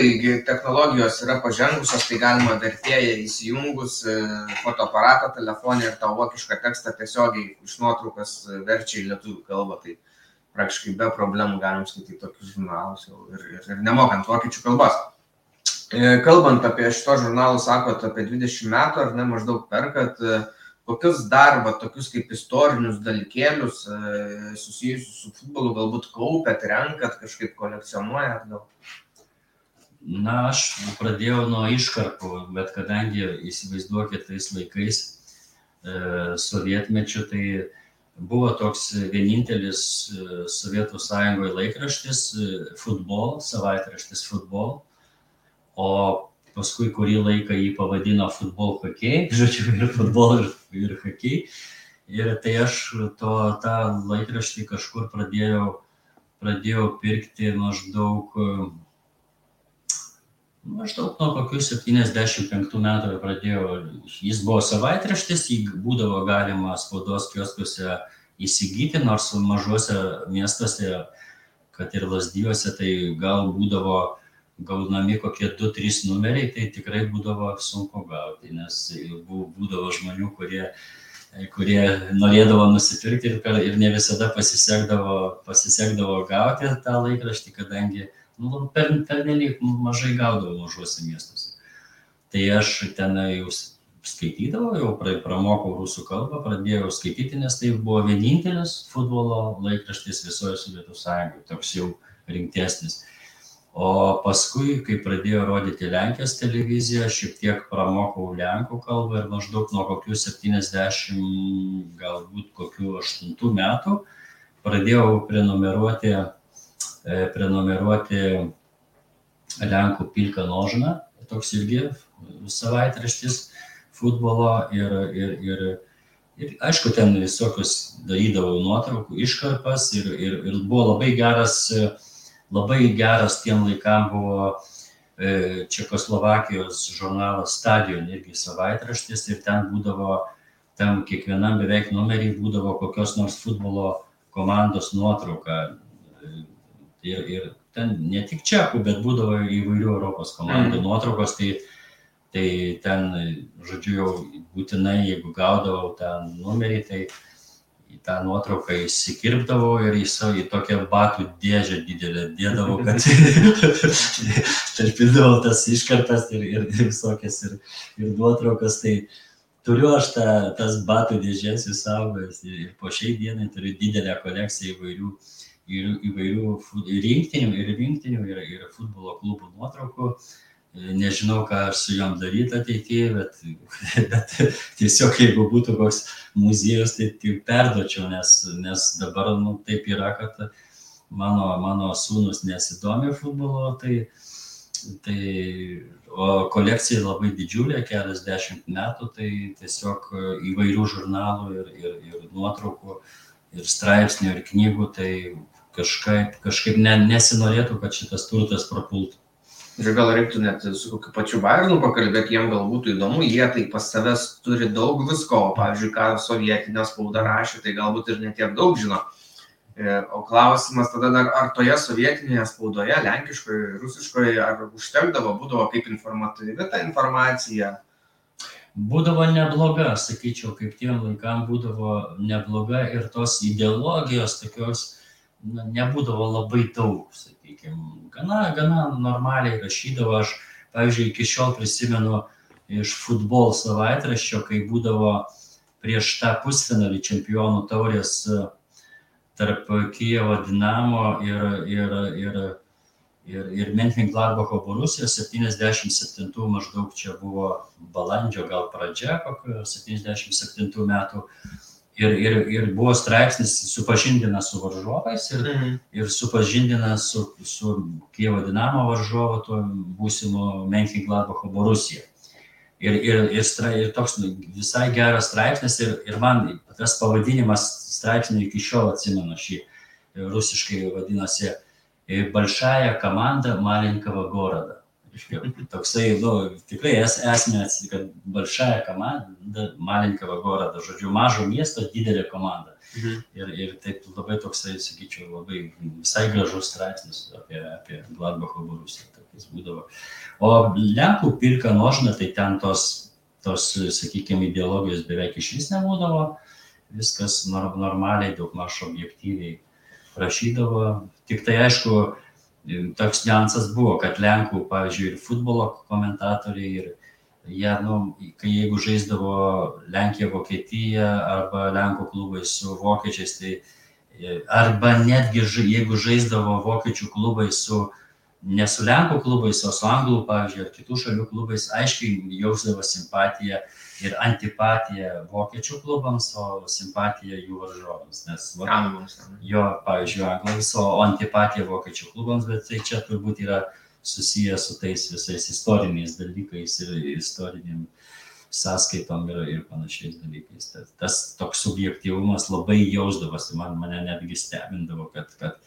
technologijos yra pažengusios, tai galima vertėją įsijungus e, fotoaparatą telefonį ir tą vokišką tekstą tiesiogiai iš nuotraukas verčia į lietuvių kalbą. Tai praktiškai be problemų galim skaityti tokius žurnalus ir, ir, ir nemokant vokiečių kalbos. E, kalbant apie šito žurnalų, sakot, apie 20 metų ar ne maždaug perkat, e, kokius dar va, tokius kaip istorinius dalykėlius e, susijusius su futbolu galbūt kaupiat, renkat, kažkaip kolekcionuojat gal? Na, aš pradėjau nuo iškarpų, bet kadangi įsivaizduokit tais laikais sovietmečių, tai buvo toks vienintelis Sovietų sąjungoje laikraštis futbol, savaitraštis futbol, o paskui kurį laiką jį pavadino futbol hockey, žodžiu, ir futbol, ir, ir hockey. Ir tai aš to, tą laikraštį kažkur pradėjau, pradėjau pirkti maždaug, maždaug nuo kokių 75 metų pradėjau. Jis buvo savaitraštis, jį būdavo galima spaudos kioskuose įsigyti, nors mažuose miestuose, kad ir lasdyjuose, tai gal būdavo gaunami kokie du trys numeriai tai tikrai būdavo sunku gauti nes būdavo žmonių kurie kurie norėdavo nusipirkti ir, ir ne visada pasisekdavo, pasisekdavo gauti tą laikraštį, kadangi nu, per, per nelik mažai gaudavo mažuose miestuose. Tai aš ten jau skaitydavau, jau pramokau rusų kalbą, pradėjau skaityti, nes tai buvo vienintelis futbolo laikraštis visoje Sovietų sąjungoje, toks jau rimtesnis o paskui kai pradėjo rodyti lenkijos televiziją šiek tiek pramokau lenkų kalbą ir maždaug nuo kokių septyniasdešimt galbūt kokių aštuntų metų pradėjau prenumeruoti e, prenumeruoti Lenkų pilką nožną, toks irgi savaitraštis futbolo ir, ir, ir, ir aišku, ten visokius darydavau nuotraukų, iškarpas ir, ir, ir buvo labai geras labai geras tiem laikam buvo e, Čekoslovakijos žurnalas Stadion, irgi savaitraštis ir ten būdavo, tam kiekvienam beveik numerį būdavo kokios nors futbolo komandos nuotrauka. E, ir, ir ten ne tik čekų, bet būdavo įvairių Europos komandų mm. nuotraukos, tai, tai ten, žodžiu, jau būtinai, jeigu gaudavau ten numerį, tai į tą nuotrauką įsikirpdavau ir į savo į tokią batų dėžę didelę dėdavau, kad tarpindavau tas iškartas ir, ir, visokias ir, ir nuotraukas. Tai turiu aš tą, tas batų dėžės įsaugojęs ir, ir po šiai dienai turiu didelę kolekciją įvairių, ir, įvairių rinktinių ir rinktinių ir, ir futbolo klubų nuotraukų. Nežinau, ką aš su juom daryti ateityje, bet, bet tiesiog jeigu būtų koks muziejus, tai tik perdočiau, nes, nes dabar nu, taip yra, kad mano, mano sūnus nesidomi futbolo, tai, tai o kolekcija labai didžiulė, keliasdešimt metų, tai tiesiog įvairių žurnalų ir, ir, ir nuotraukų, ir straipsnių, ir knygų, tai kažkaip, kažkaip ne, nesinorėtų, kad šitas turtas prapultų. Ir gal reiktų net su kokiu pačiu Bairnu pakalbėti, jiem gal būtų įdomu, jie tai pas savęs turi daug visko, o pavyzdžiui, ką sovietinė spauda rašė, tai galbūt ir netiek daug žino. E, o klausimas tada dar, ar toje sovietinėje spaudoje, lenkiškoje, rusiškoje, ar užtekdavo, būdavo kaip informatyvi ta informacija? Būdavo nebloga, sakyčiau, kaip tiem laikam būdavo nebloga ir tos ideologijos tokios na, nebūdavo labai daug, sakykime, gana, gana normaliai rašydavo. Aš, pavyzdžiui, iki šiol prisimenu iš futbol savaitraščio, kai būdavo prieš tą pusfinalį čempionų taurės tarp Kijevo Dinamo ir, ir, ir, ir, ir Menchen Gladbacho Borusija 77 maždaug čia buvo balandžio gal pradžia, kokio 77 metų. Ir, ir, ir buvo straipsnis supažindina su varžovais ir, mhm. ir supažindina su, su Kievo Dinamo varžovu, tuo būsimu Menchen Gladbacho Borusija. Ir, ir, ir, stra, ir toks nu, visai geras straipsnis ir, ir man tas pavadinimas straipsnio iki šiol atsimenu šį rusiškai vadinasi Balšaja komanda Malinkava Gorada. Toksai, nu, tikrai es, esmė, kad Balšaja komanda Malinkava Gorada, žodžiu, mažo miesto didelė komanda. Mhm. Ir, ir taip labai toksai, sakyčiau, labai visai gražus straipsnis apie, apie Gladbacho Borusiją. Tokiais būdavo. O Lenkų pilka nožna, tai ten tos, tos sakykime, ideologijos beveik iš vis nebūdavo, viskas normaliai, daugmaž objektyviai rašydavo. Tik tai aišku, toks niuansas buvo, kad Lenkų, pavyzdžiui, ir futbolo komentatoriai, ir jie, nu, kai jeigu žaisdavo Lenkija, Vokietija arba Lenkų klubai su vokiečiais, tai arba netgi jeigu žaisdavo vokiečių klubai su ne su Lenkų klubais, o su Anglų, pavyzdžiui, ar kitų šalių klubais, aiškiai jausdavo simpatiją ir antipatiją vokiečių klubams, o simpatiją jų varžovams. Nes Anglams. Jo, pavyzdžiui, Anglams, o antipatija vokiečių klubams, bet tai čia turbūt yra susijęs su tais visais istoriniais dalykais ir istoriniam sąskaitom ir, ir panašiais dalykais. Tas, tas toks subjektivumas labai jausdavosi, man mane netgi stebindavo, kad, kad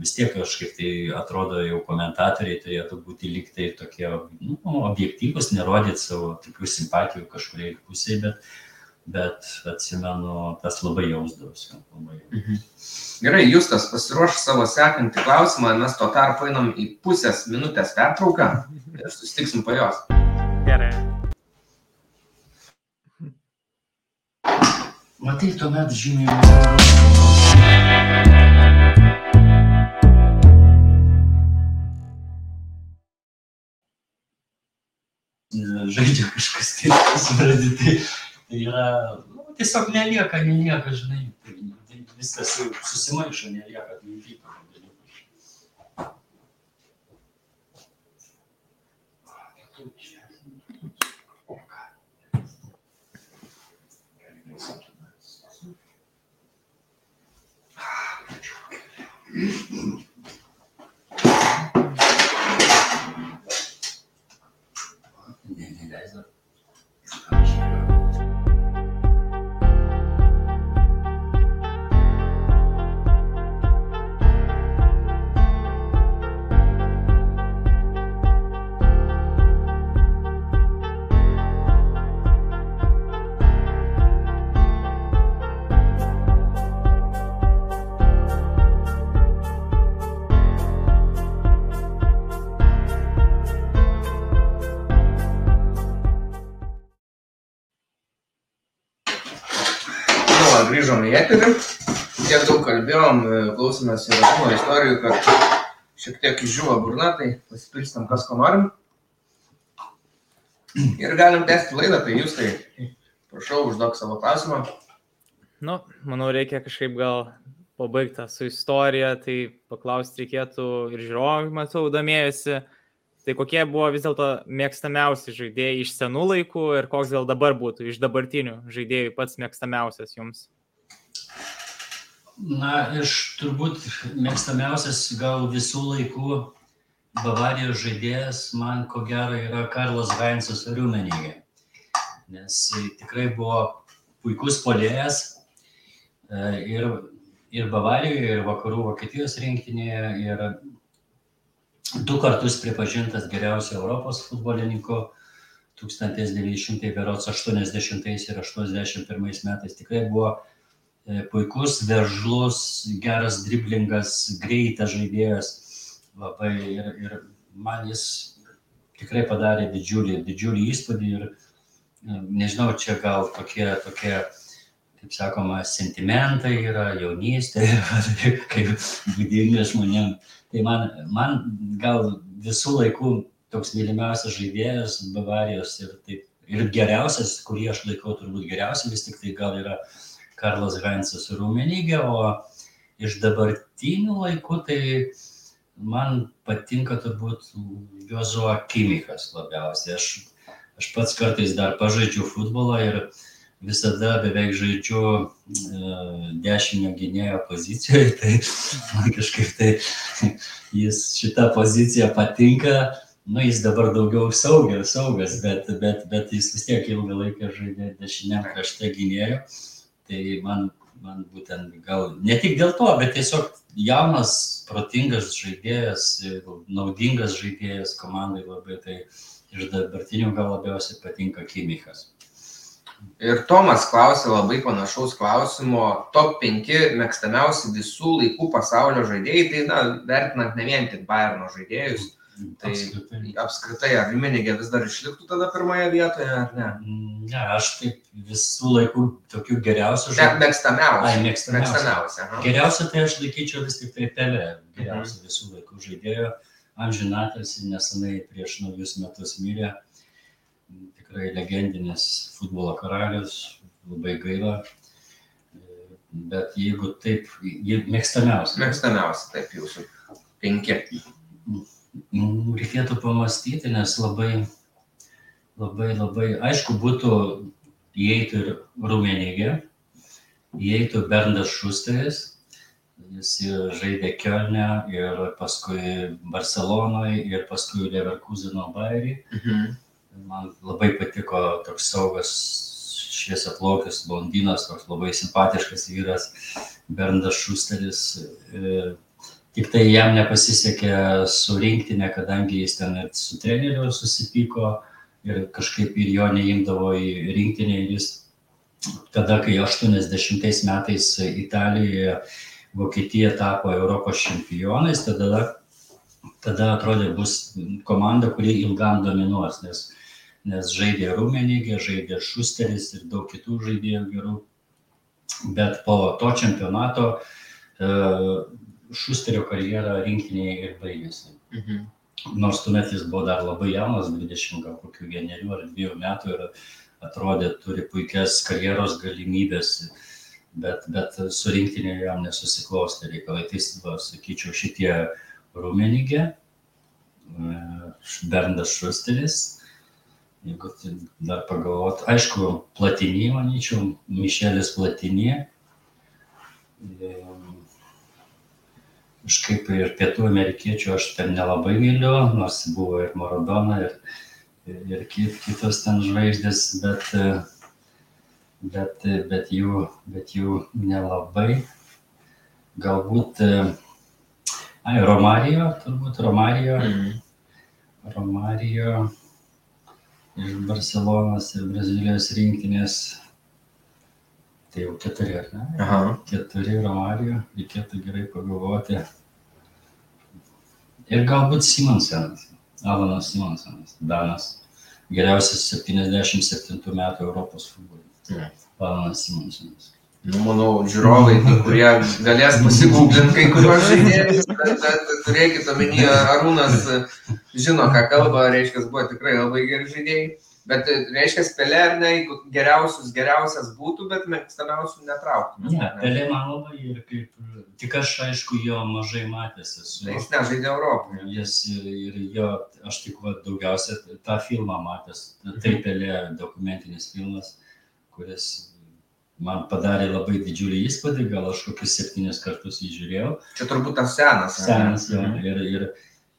vis tiek kažkaip tai atrodo jau komentatoriai turėtų būti lyg tai tokie nu, objektyvus, nerodyti savo tokių simpatijų kažkuriai pusiai, bet, bet atsimenu, tas labai jausdavosi. Mhm. Gerai, Justas pasiruoš savo sekantį klausimą, mes tuo tarpu einam į pusės minutės pertrauką ir susitiksim po jos. Gerai. Matai, tuomet žymiai. Žaidžia kažkas kitas, pradedi, tai, tai yra, nu, tiesiog nelieka, nelieka, žinai, tai viskas susimaišo, nelieka, tai įvyko. Mm-hmm. Grįžom į eterį. Tiek daug kalbėjom, e, klausomės ir atimo istorijų, kad šiek tiek išžiūva burna, tai pasipilstam, kas ko norim. Ir galim tęsti laidą, tai jūs tai prašau, užduok savo klausimą. Nu, manau, reikia kažkaip gal pabaigti su istorija, tai paklausti reikėtų ir žiūrovai, matau, domėjusi. Tai kokie buvo vis dėlto mėgstamiausi žaidėjai iš senų laikų ir koks gal dabar būtų iš dabartinių žaidėjų pats mėgstamiausias jums? Na, iš turbūt mėgstamiausias gal visų laikų Bavarijos žaidėjas man ko gero yra Karlas Heinzas Riumenigė. Nes tikrai buvo puikus polėjas e, ir, ir Bavarijoje, ir vakarų Vokietijos rinktinėje, ir du kartus pripažintas geriausiu Europos futbolininku 1980 ir 81 metais. Tikrai buvo e, puikus, veržlus, geras driblingas, greitas žaidėjas. Labai ir, ir man jis tikrai padarė didžiulį, didžiulį įspūdį ir nežinau, čia gal tokie, tokie kaip sakoma, sentimentai yra, jaunystė, kaip būdinga žmonėm. Tai man, man gal visų laikų toks mylimiausias žaidėjas Bavarijos ir, taip, ir geriausias, kurį aš laikau turbūt geriausias, vis tik tai gal yra Karlas Heinzas Rumenygė, o iš dabartinių laikų tai man patinka turbūt Jozuo Kimikas labiausiai. Aš, aš pats kartais dar pažaidžiu futbolą ir visada beveik žaidžiu e, dešinio gynėjo pozicijoje, tai man kažkaip tai jis šitą poziciją patinka, nu jis dabar daugiau saugas, saugas bet, bet, bet jis vis tiek ilgą laiką žaidė dešiniam krašte gynėjo, tai man, man būtent gal ne tik dėl to, bet tiesiog jaunas, protingas žaidėjas, naudingas žaidėjas komandai labai, tai iš dabartinių gal labiausiai patinka Kimikas. Ir Tomas klausė labai panašaus klausimo, top 5 mėgstamiausi visų laikų pasaulio žaidėjai, tai na, vertinant ne vien tik Bayerno žaidėjus, tai apskritai, apskritai ar Rimenigė vis dar išliktų tada pirmoje vietoje, ar ne? Ne, aš taip visų laikų tokių geriausių žaidėjų. Mėgstamiausia. Ai, mėgstamiausia geriausia tai aš laikyčiau vis tik tai Pelė, geriausia mhm. visų laikų žaidėjo. Amžinatas nesenai prieš naujus metus mirė tikrai legendinis futbolo karalius, labai gaila. Bet jeigu taip, mėgstamiausia. Mėgstamiausia, taip jūsų. Penki. Mm, reikėtų pamastyti, nes labai, labai, labai, aišku, būtų įeitų ir Rumenigė, įeitų Berndas Šusteris, jis žaidė Kielne ir paskui Barcelonoje ir paskui Leverkuseno Bairį. Mhm man labai patiko toks saugas šviesiaplaukis blondinas, toks labai simpatiškas vyras, Berndas Šusteris. Tik tai jam nepasisekė su rinktinė, kadangi jis ten ir su treneriu susipyko ir kažkaip ir jo neimdavo į rinktinę ir jis tada, kai 80 metais Italijoje Vokietija tapo Europos čempionais, tada, tada atrodė bus komanda, kuri ilgam dominuos, nes nes žaidė Rumenigė, žaidė Šusteris ir daug kitų žaidėjų gerų. Bet po to čempionato e, Šusterio karjera rinktinėje ir baigėsi. Mhm. Nors tuomet jis buvo dar labai jaunas, 20 gal kokių vienerių ar dviejų metų ir atrodė turi puikias karjeros galimybės, bet, bet su rinktinė jam nesusiklostė reikalai. Tai, va, sakyčiau, šitie Rumenigė, e, Berndas Šusteris, jeigu tai dar pagalvot. Aišku, platinį, manyčiau, Mišelis platinė. Kažkaip ir pietų amerikiečių aš ten nelabai myliu, nors buvo ir Maradona, ir, ir kitos ten žvaigždės, bet, bet, bet, jų, bet jų nelabai. Galbūt, ai, Romarijo, turbūt Romarijo. Mm. Romarijo iš Barcelonos ir Brazilijos rinktinės. Tai jau keturi, ar ne? Aha. Keturi Romarijų, reikėtų gerai pagalvoti. Ir galbūt Simonsenas, Alanas Simonsenas, Danas, geriausias 77 metų Europos futbolas. Ja. Alanas Simonsenas. Nu, manau, žiūrovai, kurie galės pasigūglinti kai kuriuos žaidėjus, bet, bet turėkit omenyje, Arūnas žino, ką kalba, reiškia, buvo tikrai labai geri žaidėjai. Bet reiškia, pelė ar ne, jeigu geriausius geriausias būtų, bet mėgstamiausių netrauktų. Ne, pelė man labai ir kaip, tik aš aišku jo mažai matęs esu. Tai jis nežaidė Europoje. Jis ir jo, aš tik va, daugiausia tą filmą matęs. Tai pelė dokumentinis filmas, kuris man padarė labai didžiulį įspūdį, gal aš kokius septynis kartus jį žiūrėjau. Čia turbūt tas senas. Senas, jo. Mhm. Ir, ir,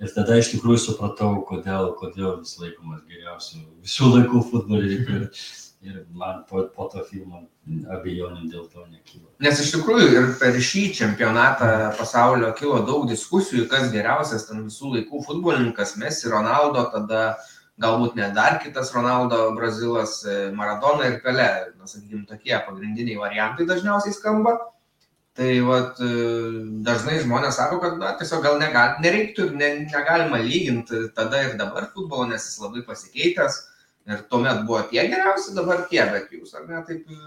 ir tada iš tikrųjų supratau, kodėl, kodėl jis laikomas geriausiu visų laikų futbolininku. Ir, ir man po, po to filmo abejonių dėl to nekylo. Nes iš tikrųjų ir per šį čempionatą pasaulio kilo daug diskusijų, kas geriausias ten visų laikų futbolininkas, Messi, Ronaldo, tada galbūt ne dar kitas Ronaldo, Brazilas, e, Maradona ir Pele, na, sakykime, tokie pagrindiniai variantai dažniausiai skamba. Tai vat, e, dažnai žmonės sako, kad na, tiesiog gal negal, nereiktų ir ne, negalima lyginti tada ir dabar futbolo, nes jis labai pasikeitęs. Ir tuomet buvo tie geriausi, dabar tie, bet jūs, ar ne, taip e,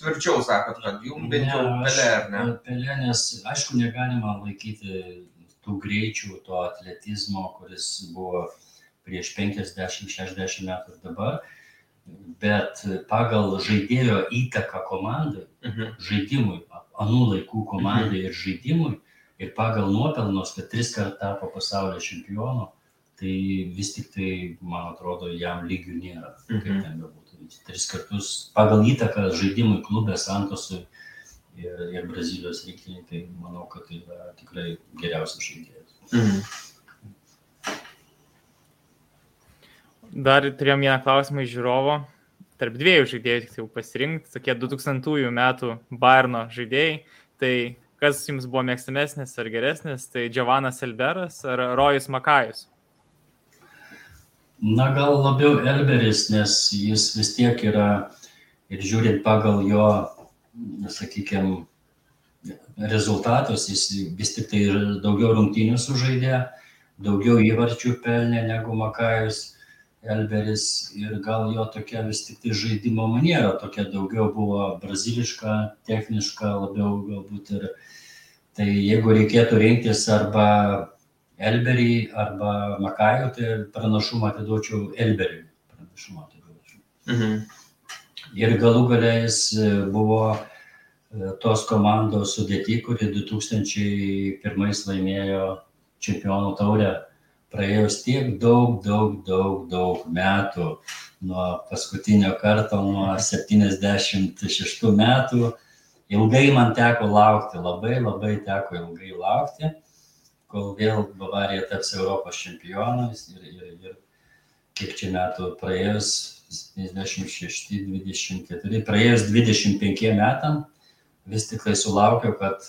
tvirčiau sakot, kad jums bent jau pelė, ar ne? Pelė, nes aišku, negalima laikyti tų greičių, to atletizmo, kuris buvo prieš 50-60 metų ir dabar, bet pagal žaidėjo įtaką komandai, mhm. žaidimui, anų laikų komandai mhm. ir žaidimui, ir pagal nuopelnus, kad tris kart tapo pasaulio čempionu, tai vis tik tai, man atrodo, jam lygių nėra, kaip mhm. ten bebūtų. Tris kartus pagal įtaką žaidimui klubė Santosui ir, ir Brazilijos rinktinė, tai manau, kad tai yra tikrai geriausias žaidėjas. Mhm. Dar turėjom vieną klausimą iš žiūrovo. Tarp dviejų žaidėjų tik jau pasirinkti, tokie 2000 metų Bairno žaidėjai. Tai kas jums buvo mėgstamesnis ar geresnis, tai Giovanas Elberas ar Rojus Makajus? Na, gal labiau Elberis, nes jis vis tiek yra ir žiūrint pagal jo, sakykime, rezultatus, jis vis tik tai daugiau rungtynių sužaidė, daugiau įvarčių pelnė negu Makajus Elberis ir gal jo tokia vis tik tai žaidimo maniera, tokia daugiau buvo braziliška, techniška, labiau galbūt ir. Tai jeigu reikėtų rinktis arba Elberį arba Makajų, tai pranašumą atiduočiau Elberiui. Pranašumą atiduočiau. Mhm. Ir galų galia jis buvo e, tos komandos sudėti, kuri 2001 laimėjo čempionų taurę praėjus tiek daug, daug, daug, daug metų nuo paskutinio karto, nuo 76 metų, ilgai man teko laukti, labai labai teko ilgai laukti, kol vėl Bavarija taps Europos čempionais ir, ir, ir kiek čia metų praėjus, 76, 24, praėjus 25 metam, vis tik tai sulaukiau, kad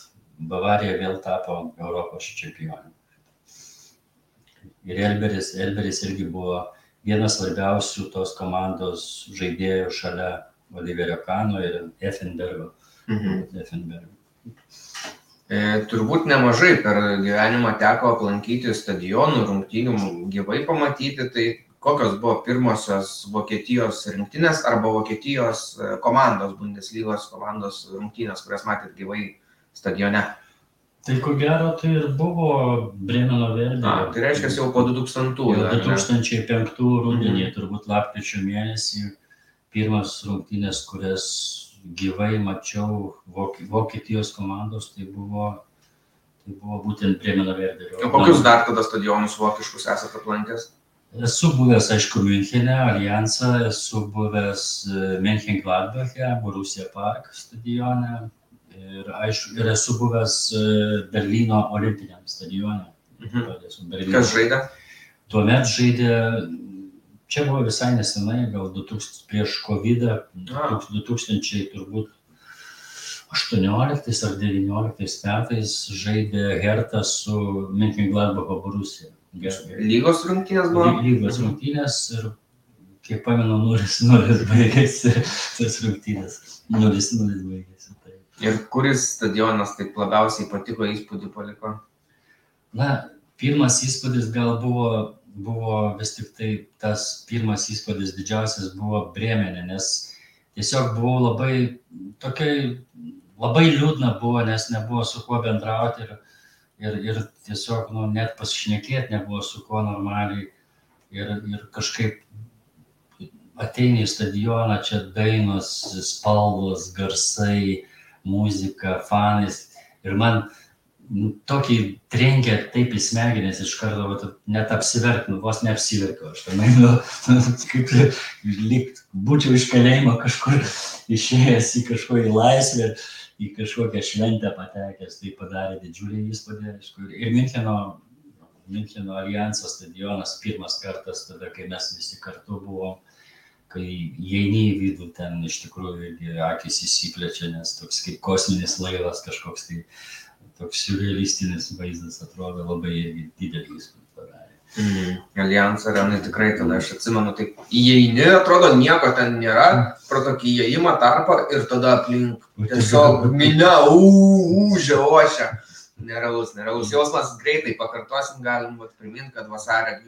Bavarija vėl tapo Europos čempionė ir Elberis, Elberis irgi buvo vienas svarbiausių tos komandos žaidėjų šalia Oliverio Kano ir Effenbergo. Mhm. Effenbergo. E, turbūt nemažai per gyvenimą teko aplankyti stadionų, rungtynių, gyvai pamatyti, tai kokios buvo pirmosios Vokietijos rinktinės arba Vokietijos e, komandos, Bundeslygos komandos rungtynės, kurias matėt gyvai stadione? Tai ko gero tai ir buvo Bremeno Verdė. A, tai reiškia jau po 2000. Jau 2005 rudenį, mhm. turbūt lapkričio mėnesį, pirmas rungtynės, kurias gyvai mačiau Vokietijos komandos, tai buvo, tai buvo būtent Bremeno Verdė. O kokius dar tada stadionus vokiškus esate aplankęs? Esu buvęs, aišku, Münchene, Alijansą, esu buvęs München Gladbache, Borussia Park stadione, Ir, aišku, ir esu buvęs e, Berlyno olimpiniam stadione. Mhm. Kas žaidė? Tuomet žaidė, čia buvo visai nesenai, gal 2000, prieš COVID, 2000 turbūt 18 ar 19 metais žaidė Hertha su Mönchengladbacho Borusija. Lygos rungtynės buvo? Lygos mhm. rungtynės ir kiek pamenu, 0-0 baigėsi tas rungtynės. 0-0 baigėsi. Ir kuris stadionas taip labiausiai patiko įspūdį paliko? Na, pirmas įspūdis gal buvo, buvo vis tik tai tas pirmas įspūdis didžiausias buvo Bremenė, nes tiesiog buvau labai tokiai, labai liūdna buvo, nes nebuvo su kuo bendrauti ir, ir, ir tiesiog nu, net pasišnekėti nebuvo su kuo normaliai ir, ir kažkaip ateini į stadioną, čia dainos, spalvos, garsai, muzika, fanais. Ir man nu, tokį trenkia taip į smegenis iš karto, va, net apsiverkinu, vos neapsiverkiu. Aš tenai, nu, kaip lyg būčiau iš kalėjimo kažkur išėjęs į kažkokį laisvę, į kažkokią šventę patekęs. Tai padarė didžiulį įspūdį. Ir Müncheno, Müncheno alijanso stadionas pirmas kartas, tada, kai mes visi kartu buvom kai įeini į vidų, ten iš tikrųjų irgi akis įsiplečia, nes toks kaip kosminis laivas kažkoks tai toks surrealistinis vaizdas atrodo labai irgi didelį įspūdį padarė. Mm. Allianz arenai tikrai tada aš atsimenu, taip įeini, atrodo nieko ten nėra, pro tokį įėjimą tarpą ir tada aplink tiesiog minia, ūžia, ošia. Nerealus, nerealus jausmas, greitai pakartosim, galim priminti, kad vasario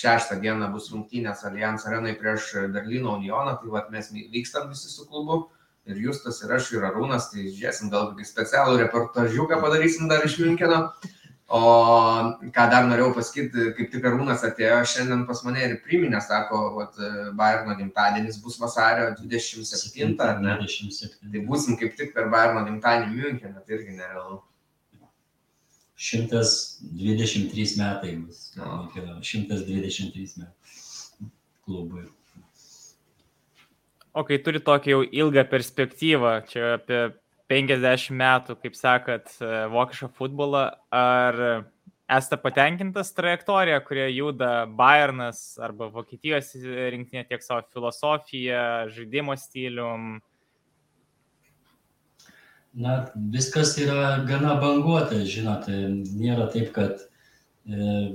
26 dieną bus rungtynės Allianz arenai prieš Berlyno Unioną, tai vat, mes vykstam visi su klubu ir Justas ir aš ir Arūnas, tai žiūrėsim, gal kokį specialų reportažiuką padarysim dar iš Minkeno. O ką dar norėjau pasakyti, kaip tik Arūnas atėjo šiandien pas mane ir priminė, sako, kad Bayerno gimtadienis bus vasario 27, ar ne? 27. Tai būsim kaip tik per Bayerno gimtadienį Müncheną, tai irgi nerealu. 123 metai bus. O. 123 metai klubui. O kai turi tokią jau ilgą perspektyvą, čia apie 50 metų, kaip sakat, e, vokišką futbolą, ar esate patenkintas trajektorija, kurie juda Bayernas arba Vokietijos rinktinė tiek savo filosofiją, žaidimo stilium? Na, viskas yra gana banguota, žinote, nėra taip, kad e,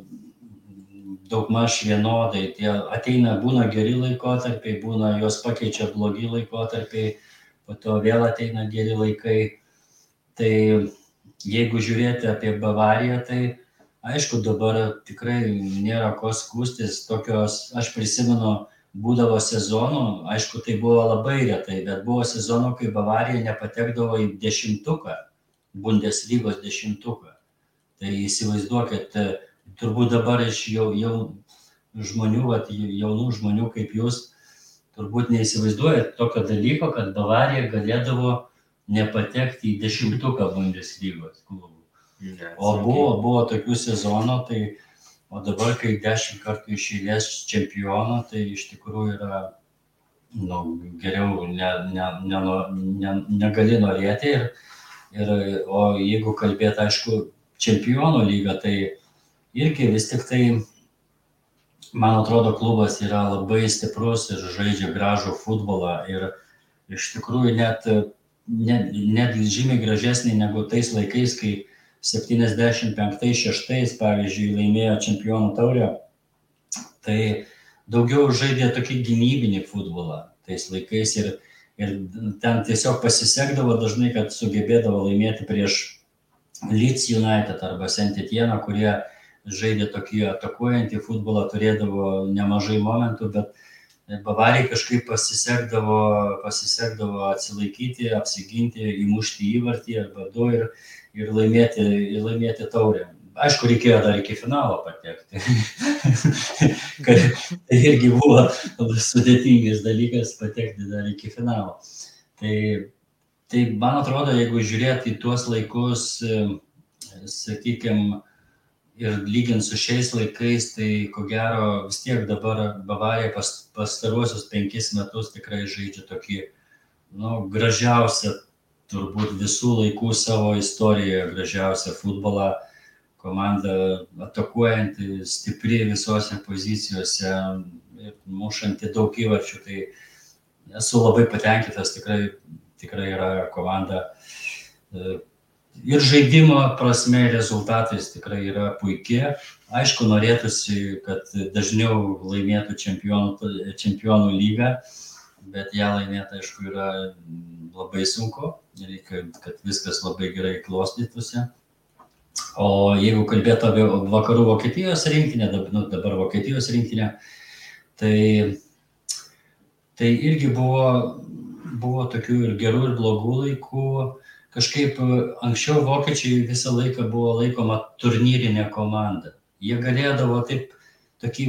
daugmaž vienodai. Tie ateina, būna geri laikotarpiai, būna juos pakeičia blogi laikotarpiai, po to vėl ateina geri laikai. Tai jeigu žiūrėti apie Bavariją, tai aišku, dabar tikrai nėra ko skūstis. Tokios, aš prisimenu, būdavo sezonų, aišku, tai buvo labai retai, bet buvo sezonų, kai Bavarija nepatekdavo į dešimtuką, Bundeslygos dešimtuką. Tai įsivaizduokit, turbūt dabar iš jau, jau žmonių, vat, jaunų žmonių kaip jūs, turbūt neįsivaizduojat tokio dalyko, kad Bavarija galėdavo nepatekti į dešimtuką Bundeslygos klubų. O buvo, buvo tokių sezonų, tai o dabar, kai dešimt kartų iš eilės čempiono, tai iš tikrųjų yra nu, geriau ne, ne, ne, ne, negali norėti. Ir, ir, o jeigu kalbėt, aišku, čempionų lygą, tai irgi vis tik tai, man atrodo, klubas yra labai stiprus ir žaidžia gražų futbolą. Ir iš tikrųjų net, net, net žymiai gražesnį negu tais laikais, kai 75-6, pavyzdžiui, laimėjo čempionų taurę, tai daugiau žaidė tokį gynybinį futbolą tais laikais ir, ir ten tiesiog pasisekdavo dažnai, kad sugebėdavo laimėti prieš Leeds United arba Saint Etienne, kurie žaidė tokį atakuojantį futbolą, turėdavo nemažai momentų, bet Bavarijai kažkaip pasisekdavo, pasisekdavo atsilaikyti, apsiginti, įmušti įvartį arba du ir, ir laimėti, ir laimėti taurę. Aišku, reikėjo dar iki finalo patekti. tai irgi buvo sudėtingas dalykas patekti dar iki finalo. Tai, tai man atrodo, jeigu žiūrėti į tuos laikus, sakykime, ir lygint su šiais laikais, tai ko gero vis tiek dabar Bavarija pas, pastaruosius penkis metus tikrai žaidžia tokį, nu, gražiausią, turbūt visų laikų savo istorijoje, gražiausią futbolą. Komanda atakuojanti, stipri visose pozicijose mušanti daug įvarčių. Tai esu labai patenkintas, tikrai, tikrai yra komanda ir žaidimo prasme rezultatais tikrai yra puikia. Aišku, norėtųsi, kad dažniau laimėtų čempionų, čempionų lygą, bet ją laimėti, aišku, yra labai sunku. Reikia, kad viskas labai gerai klostytųsi. O jeigu kalbėtų apie vakarų Vokietijos rinktinę, nu, dabar Vokietijos rinktinę, tai, tai irgi buvo, buvo tokių ir gerų, ir blogų laikų kažkaip anksčiau vokiečiai visą laiką buvo laikoma turnyrinė komanda. Jie galėdavo taip tokį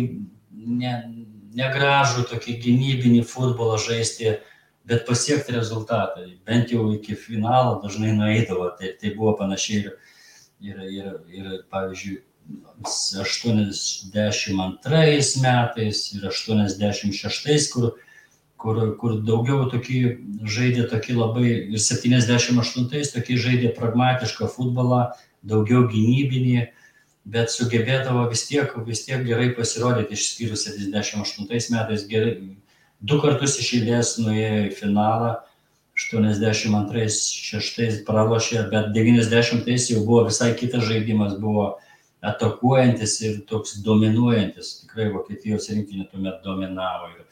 ne, negražų, tokį gynybinį futbolą žaisti, bet pasiekti rezultatą. Bent jau iki finalo dažnai nueidavo. Tai, tai buvo panašiai ir, ir, ir, ir pavyzdžiui, 82 metais ir 86, kur kur, kur daugiau tokį žaidė tokį labai, ir 78-ais tokį žaidė pragmatišką futbolą, daugiau gynybinį, bet sugebėdavo vis tiek, vis tiek gerai pasirodyti, išskyrus 78 metais gerai, du kartus iš eilės nuėjo į finalą, 82-6 pralošė, bet 90-ais jau buvo visai kitas žaidimas, buvo atakuojantis ir toks dominuojantis. Tikrai Vokietijos rinktinė tuomet dominavo ir,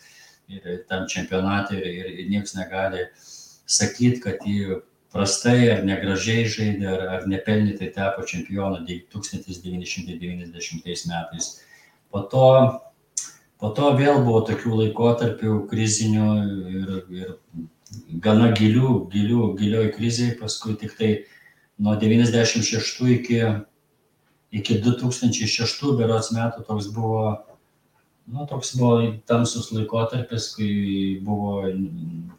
ir tam čempionatui ir, ir, ir niekas negali sakyti, kad jį prastai ar negražiai žaidė, ar, ar nepelnytai tapo čempionu 1990 metais. Po to, po to vėl buvo tokių laikotarpių krizinių ir, ir gana gilių, gilių, gilioj krizėje, paskui tik tai nuo 96 iki, iki 2006 berots metų toks buvo nu toks buvo tamsus laikotarpis kai buvo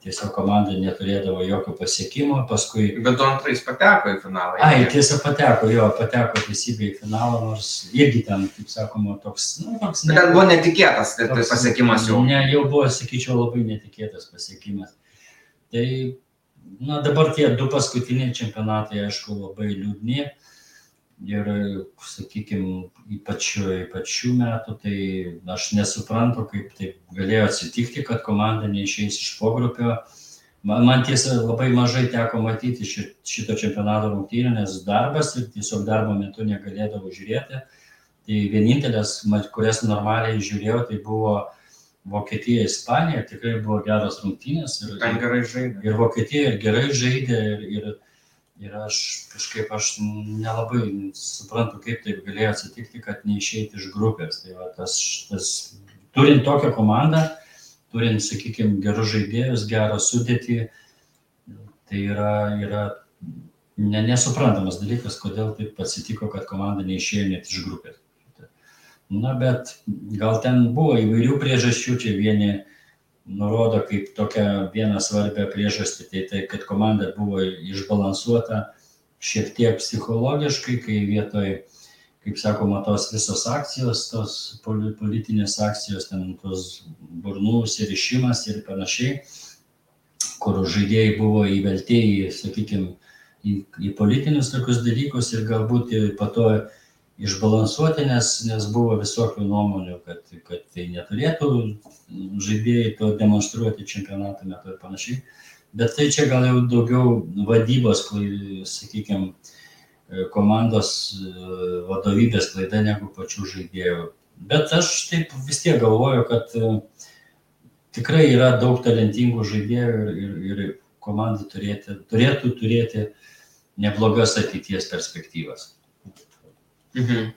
tiesiog komanda neturėdavo jokio pasiekimo paskui Bet du antrais pateko į finalą. ai tiesa pateko jo pateko teisybė į finalą nors irgi ten kaip sakoma toks nu toks Bet ten buvo netikėtas tai toks- pasiekimas jau. Ne, jau buvo, sakyčiau, labai netikėtas pasiekimas. Tai, na, dabar tie du paskutiniai čempionatai, aišku, labai liūdni. Ir, sakykime, ypač, ypač šių metų, tai aš nesuprantu, kaip taip galėjo atsitikti, kad komanda neišeis iš pogrupio. Man, man tiesa labai mažai teko matyti ši, šito čempionato rungtynę, nes darbas ir tiesiog darbo metu negalėdavau žiūrėti. Tai vienintelės, kurias normaliai žiūrėjau, tai buvo Vokietija, Ispanija, tikrai buvo geros rungtynės. Ir, Ten gerai žaidė. ir Vokietija ir gerai žaidė ir, ir, ir aš kažkaip aš nelabai suprantu, kaip taip galėjo atsitikti, kad neišeiti iš grupės. Tai va, tas, tas, turint tokią komandą, turint, sakykime, gerus žaidėjus, gerą sudėtį, tai yra, yra ne, nesuprantamas dalykas, kodėl taip atsitiko, kad komanda neišėjo net iš grupės. Na, bet gal ten buvo įvairių priežasčių, čia vieni nurodo kaip tokią vieną svarbę priežastį, tai tai, kad komanda buvo išbalansuota šiek tiek psichologiškai, kai vietoj, kaip sakoma, tos visos akcijos, tos poli- politinės akcijos, ten tos burnų sirišimas ir panašiai, kur žaidėjai buvo įvelti į, sakykime, į, į politinius tokius dalykus ir galbūt po to išbalansuoti, nes, nes buvo visokių nuomonių, kad, kad tai neturėtų žaidėjai to demonstruoti čempionato metu ir panašiai. Bet tai čia gal jau daugiau vadybos, sakykime, komandos e, vadovybės klaida negu pačių žaidėjų. Bet aš taip vis tiek galvoju, kad e, tikrai yra daug talentingų žaidėjų ir, ir, ir komanda turėti, turėtų turėti neblogas ateities perspektyvas. Mhm.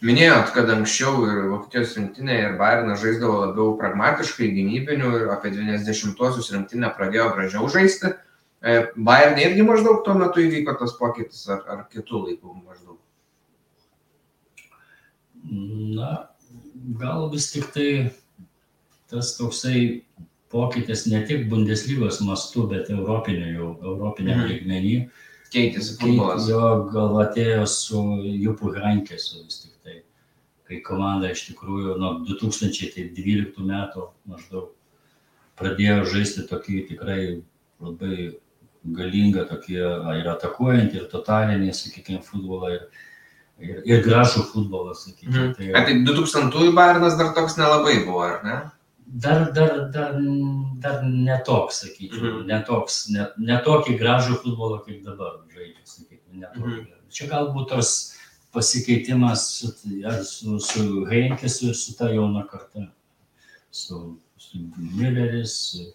Minėjot, kad anksčiau ir Vokietijos rinktinė ir Bayernas žaisdavo labiau pragmatiškai, gynybinių ir apie 90-osius rinktinę pradėjo gražiau žaisti. E, Bayern irgi maždaug tuo metu įvyko tas pokytis ar, ar kitų laikų maždaug. Na, gal vis tik tai tas toksai pokytis ne tik Bundeslygos mastu, bet europinio jau, europiniam Mhm. lygmenį. Keitėsi futbolas. Jo gal atėjo su Jupu Hankėsu vis tik tai, kai komanda iš tikrųjų nuo 2012 metų maždaug pradėjo žaisti tokį tikrai labai galingą tokį ir atakuojantį, ir totalinį, sakykime, futbolą, ir, ir, ir gražų futbolą, sakykime. Mhm. A, tai 2000-ųjų Bayernas dar toks nelabai buvo, ar ne? Dar, dar, dar, dar netoks, sakyčiau, Mhm. netoks, ne, netokį gražų futbolą kaip dabar žaidžia, sakykime, netokį. Mhm. Čia galbūt tos pasikeitimas su, ar su, su Heinkesu ir su ta jauna karta, su, su Milleris, su,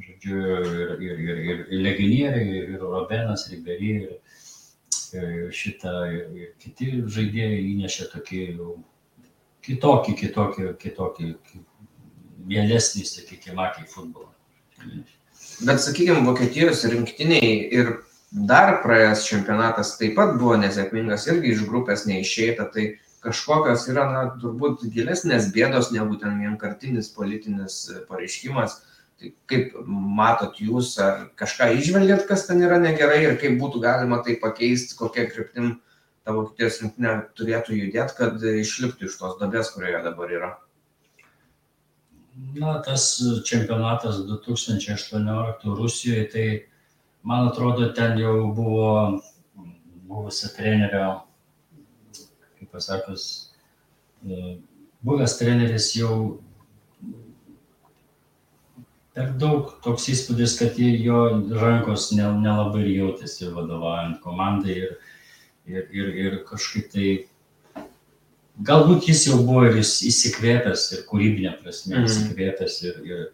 žodžiu, ir, ir, ir, ir, ir legionieriai, ir Robenas, Ribery, ir, ir šitą, ir, ir kiti žaidėjai įnešė tokį jau kitokį, kitokį, kitokį, mielesnį, sakykime, akiai futbolą. Bet, sakykime, Vokietijos rinktiniai ir dar praėjęs čempionatas taip pat buvo nesėkmingas, irgi iš grupės neišeita, tai kažkokios yra, na, turbūt gilesnės bėdos negu ten vienkartinis politinis pareiškimas. Tai kaip matot jūs, ar kažką išvelgiat, kas ten yra negerai ir kaip būtų galima tai pakeisti, kokia kryptim ta Vokietijos rinktinė turėtų judėti, kad išliptų iš tos dobės, kurioje dabar yra. Na, tas čempionatas 2018 Rusijoje, tai man atrodo, ten jau buvo buvusio trenerio, kaip pasakus, e, buvęs treneris jau per daug toks įspūdis, kad jie- jo rankos ne- nelabai ir jautėsi vadovaujant komandai ir, ir, ir, ir kažkaip tai galbūt jis jau buvo ir įsikvėpęs, ir kūrybinė prasme, Mhm. įsikvėpęs, ir, ir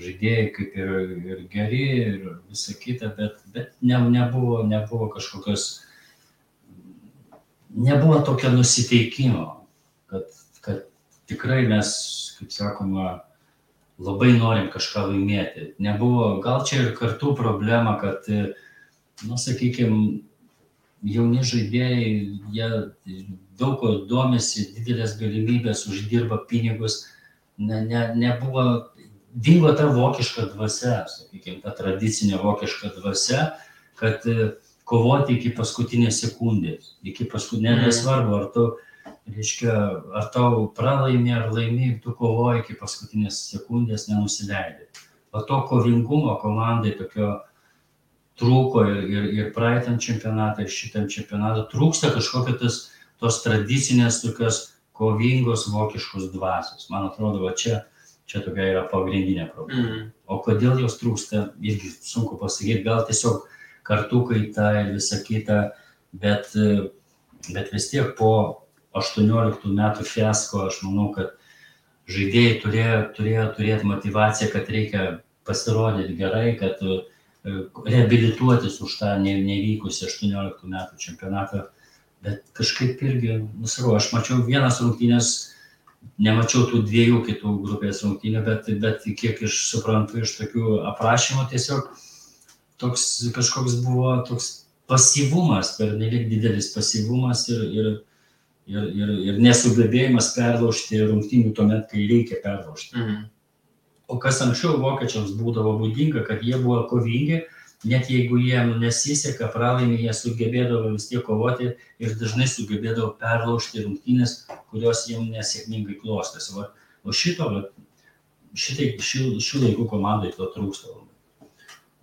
žaidėjai kaip ir, ir geri, ir visa kita, bet, bet ne, nebuvo, nebuvo kažkokios, nebuvo tokio nusiteikimo, kad, kad tikrai mes, kaip sakoma, labai norim kažką laimėti. Nebuvo, gal čia ir kartu problema, kad, nu, sakykime, jauni žaidėjai, jie daug ko domisi, didelės galimybės, uždirba pinigus, ne, ne, nebuvo, dingo ta vokiška dvasia, sakykime, ta tradicinė vokiška dvasia, kad e, kovoti iki paskutinės sekundės, iki paskutinės, Mhm. nesvarbu, ar tu, reiškia, ar tau pralaimi ar laimi, tu kovoji iki paskutinės sekundės, nenusileidai. O to kovingumo komandai tokio trūko ir, ir, ir praeitam čempionatui, ir šitam čempionatui trūksta kažkokio tas, tos tradicinės tokios kovingos vokiškos dvasios. Man atrodo, va čia, čia tokia yra pagrindinė problema. Mm. O kodėl jos trūksta, irgi sunku pasakyti, gal tiesiog kartų kaita ir visa kita, bet, bet vis tiek po 18 metų fiasko aš manau, kad žaidėjai turėjo, turėjo turėti motivaciją, kad reikia pasirodyti gerai, kad e, reabilituotis už tą ne- nevykusį 18 metų čempionatą. Bet kažkaip irgi, nusakau, aš mačiau vienas rungtynės, nemačiau tų dviejų kitų grupės rungtynių, bet, bet kiek iš suprantu iš tokių aprašymų tiesiog toks kažkoks buvo toks pasyvumas, per nelik didelis pasyvumas ir, ir, ir, ir, ir nesugebėjimas perlaužti rungtynių tuomet, kai reikia perlaužti. Mm. O kas anksčiau vokiečiams būdavo būdinga, kad jie buvo kovingi, net jeigu jiem nesiseka, pralaimi, jie sugebėdavo vis tiek kovoti ir dažnai sugebėdavo perlaužti rungtynės, kurios jiem nesėkmingai klostėsi. Va, O šito, va, šitai, šių, šių laikų komandai to trūksta labai.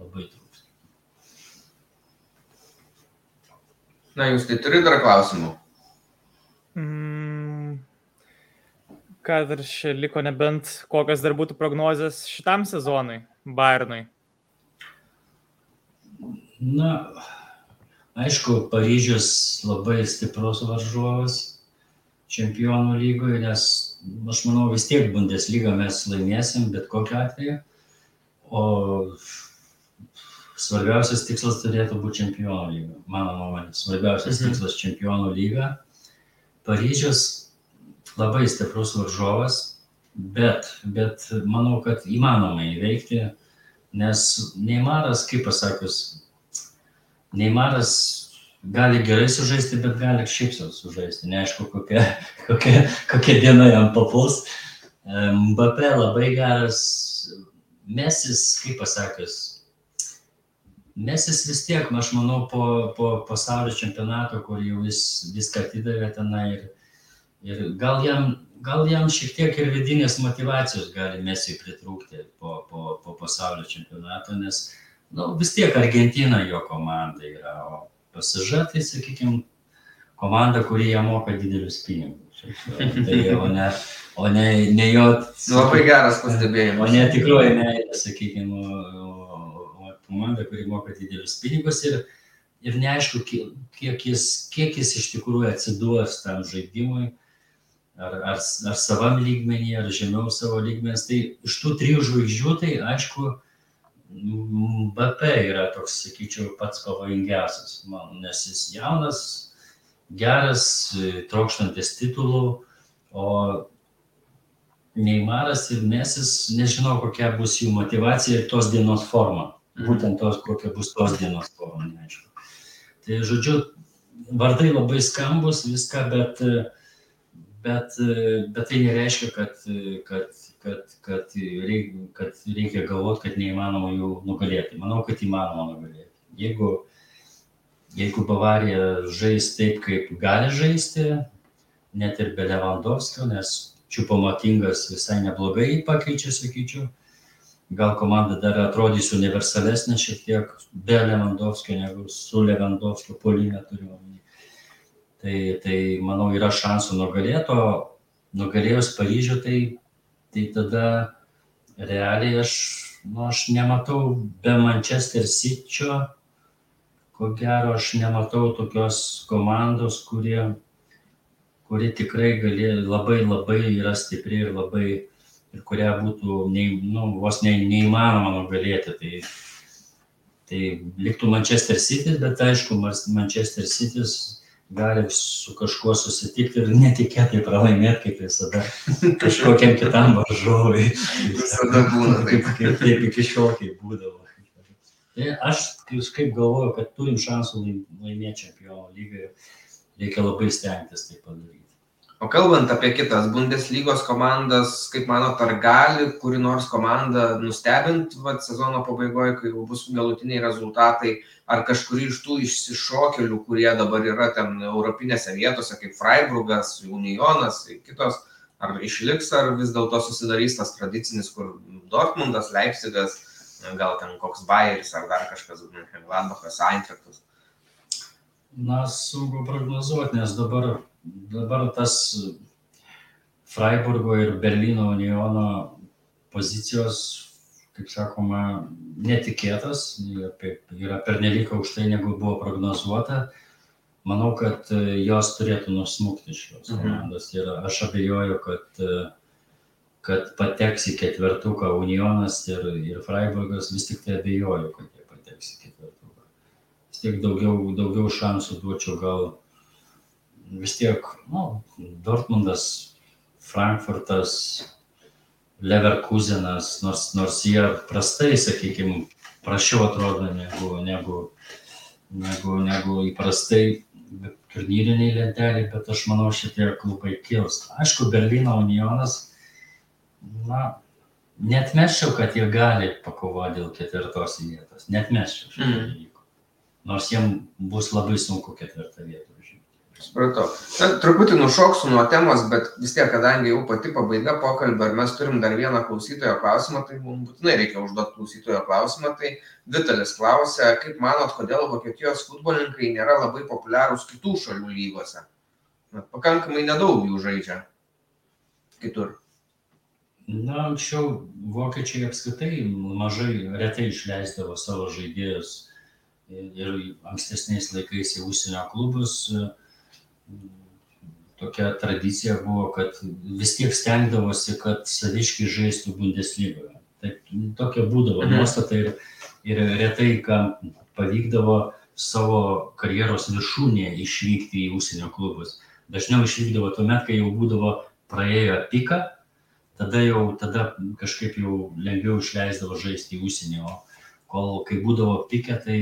Labai trūksta. Na, jūs tai turite dar klausimų? Mm, ką dar čia liko, nebent kokios dar būtų prognozijas šitam sezonui, Bayernui. Na, aišku, Paryžius labai stiprus varžovas čempionų lygoje, nes aš manau vis tiek Bundesliga mes laimėsim bet kokiu atveju. O svarbiausias tikslas turėtų būti čempionų lyga. Mano nuomonė, svarbiausias Mhm. tikslas čempionų lyga. Paryžius labai stiprus varžovas, bet, bet manau, kad įmanoma įveikti, nes Neimaras, kaip pasakius, Neimaras gali gerai sužaisti, bet gali šiaip sau sužaisti. Neaišku, kokia, kokia, kokia diena jam papuls. Mbappé labai geras. Mesis, kaip pasakius, Mesis vis tiek, aš manau, po, po pasaulio čempionato, kur jau jis viską atidavė tenai ir, ir gal, jam, gal jam šiek tiek ir vidinės motivacijos gali Mesijui pritrūkti po, po, po pasaulio čempionato, nes nu, vis tiek Argentina jo komanda yra, o pasiža, tai sakykime, komanda, kuri jam moka didelius pinigus. Tai o ne, o ne, ne jo. Labai geras O pastebėjimas. ne tikroji meilė, sakykime, o, o, o komanda, kuri moka didelius pinigus ir, ir neaišku, kiek, kiek, jis, kiek jis iš tikrųjų atsiduos tam žaidimui, ar, ar, ar savam lygmenį, ar žemiau savo lygmens. Tai iš tų trijų žvaigždžių, tai aišku, BP yra toks, sakyčiau, pats pavojingiausias, man, nes jis jaunas, geras, trokštantis titulų, o Neimaras ir Mesis, nežinau, kokia bus jų motivacija ir tos dienos forma. Būtent tos, kokia bus tos dienos forma, neaišku. Tai žodžiu, vardai labai skambus, viską, bet, bet, bet tai nereiškia, kad, kad, kad, kad, reik, kad reikia galvoti, kad neįmanoma jų nugalėti. Manau, kad įmanoma nugalėti. Jeigu, jeigu Bavarija žais taip, kaip gali žaisti, net ir be Lewandowskio, nes Čiupomotingas visai neblogai pakeičia, sakyčiau. Gal komanda dar atrodys universalesnė šiek tiek be Lewandowskio negu su Lewandowskio polime turiu omeny. Tai, tai manau yra šansų nugalėto, nugalėjus Paryžių, tai, tai tada realiai aš, nu, aš nematau be Manchester City, ko gero aš nematau tokios komandos, kurie kuri tikrai gali labai labai yra stipri ir labai, ir kurią būtų nei, nu, vos ne, neįmanoma nugalėti. Tai, tai liktų Manchester City, bet aišku, Manchester City gali su kažkuo susitikti ir netikėtai pralaimėti, kaip visada, kažkokiam kitam varžovui. Visada būna taip. Kaip, taip iki šiol kaip būdavo. Tai aš kažkaip galvoju, kad turim šansų laimėti čempionų lygą ir reikia labai stengtis tai padaryti. O kalbant apie kitas Bundeslygos komandas, kaip manot, ar gali kuri nors komanda nustebinti vat, sezono pabaigoje, kai jau bus galutiniai rezultatai, ar kažkurį iš tų išsišokelių, kurie dabar yra ten europinėse vietose, kaip Freiburgas, Unionas, kitos, ar išliks, ar vis dėlto susidarys tas tradicinis, kur Dortmundas, Leipzigas, gal ten koks Bayeris, ar dar kažkas, Gladbachas, Eintrachtas. Na, sunku prognozuoti, nes dabar dabar tas Freiburgo ir Berlyno Uniono pozicijos, kaip sakoma, netikėtas, yra pernelyg aukštai negu buvo prognozuota. Manau, kad jos turėtų nusmukti šios mhm. komandos ir aš abejoju, kad, kad pateks į ketvertuką Unionas ir, ir Freiburgas, vis tik tai abejoju, kad jie pateks į ketvertuką. Vis tiek daugiau, daugiau šansų duočiau gal vis tiek, nu, Dortmundas, Frankfurtas, Leverkusenas, nors, nors jie prastai, sakykime, prašiau atrodo negu, negu, negu, negu įprastai turnyriniai lenteliai, bet aš manau šitie klubai kils. Aišku, Berlyno Unionas, na, net meščiau, kad jie gali pakovoti dėl ketvirtos vietos. Net meščiau šitą mm. dalyką. Nors jiems bus labai sunku ketvirtą vietą. Supratau. Na, truputį nušoksiu nuo temos, bet vis tiek, kadangi jau pati pabaiga pokalbio ir mes turim dar vieną klausytojo klausimą, tai mums būtinai reikia užduoti klausytojo klausimą. Tai Vitalis klausia, kaip manot, kodėl Vokietijos futbolininkai nėra labai populiarūs kitų šalių lygose? Na, pakankamai nedaug jų žaidžia kitur. Na, anksčiau vokiečiai apskritai mažai, retai išleisdavo savo žaidėjus ir ankstesniais laikais į užsienio klubus tokia tradicija buvo, kad vis tiek stengdavosi, kad saviškiai žaistų Bundeslygoje. Taip, tokia būdavo mhm. nuostata ir, ir retai, kam pavykdavo savo karjeros viršūnėje išvykti į užsienio klubus. Dažniau išvykdavo tuomet, kai jau būdavo praėjo piką, tada jau tada kažkaip jau lengviau išleisdavo žaisti į užsienį, o kol kai būdavo pikė, tai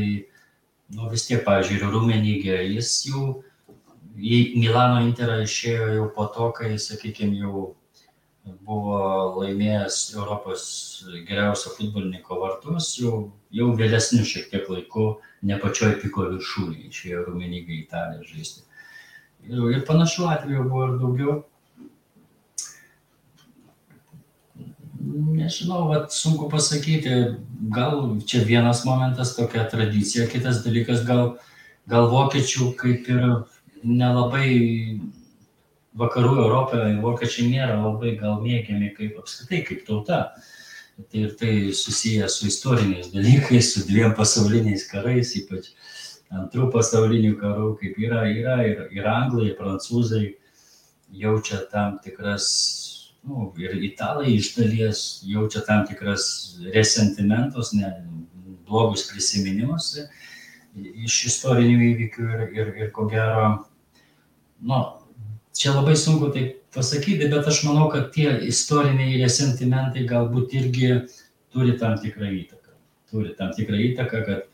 nu, vis tiek, pavyzdžiui, Rumenygė, jis jau į Milano Interą išėjo jau po to, kai, sakykime, jau buvo laimėjęs Europos geriausio futbolininko vartus, jau, jau vėlesnių šiek tiek laikų, ne pačioj piko viršūnėje išėjo Rumenigai Italiją žaisti. Ir, ir panašių atvejų buvo ir daugiau. Nežinau, vat, sunku pasakyti, gal čia vienas momentas tokia tradicija, kitas dalykas gal, gal vokiečių kaip ir nelabai vakarų Europoje vokiečiai nėra labai gal mėgiami kaip apskritai, kaip tauta. Tai ir tai susiję su istoriniais dalykais, su dviem pasauliniais karais, ypač antrų pasaulinių karų, kaip yra, yra ir, ir anglai, ir prancūzai jaučia tam tikras, nu, ir italai iš dalies jaučia tam tikras resentimentus, ne, blogus prisiminimus iš istorinių įvykių ir, ir, ir ko gero nu, čia labai sunku tai pasakyti, bet aš manau, kad tie istoriniai resentimentai galbūt irgi turi tam tikrą įtaką. Turi tam tikrą įtaką, kad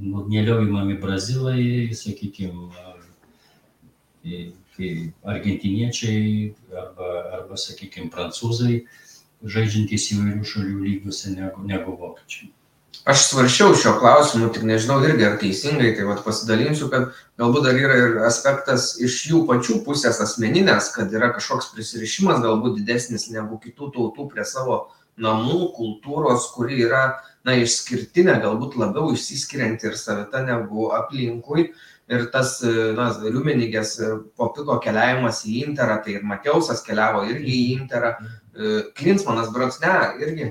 nu, mieliau įmami brazilai, sakykime, argentiniečiai arba, arba sakykime, prancūzai, žaidžiantys įvairių šalių lygiuose negu, negu vokiečiai. Aš svaršiau šio klausimu, tik nežinau irgi ar teisingai, tai vat pasidalinsiu, kad galbūt dar yra ir aspektas iš jų pačių pusės asmeninės, kad yra kažkoks prisirišimas galbūt didesnis negu kitų tautų prie savo namų kultūros, kuri yra, na, išskirtinė, galbūt labiau išsiskirianti ir savita negu aplinkui. Ir tas, na, Riumenigės po piko keliavimas į Interą, tai ir Matiausas keliavo irgi į Interą, Klinsmanas Brots, ne, irgi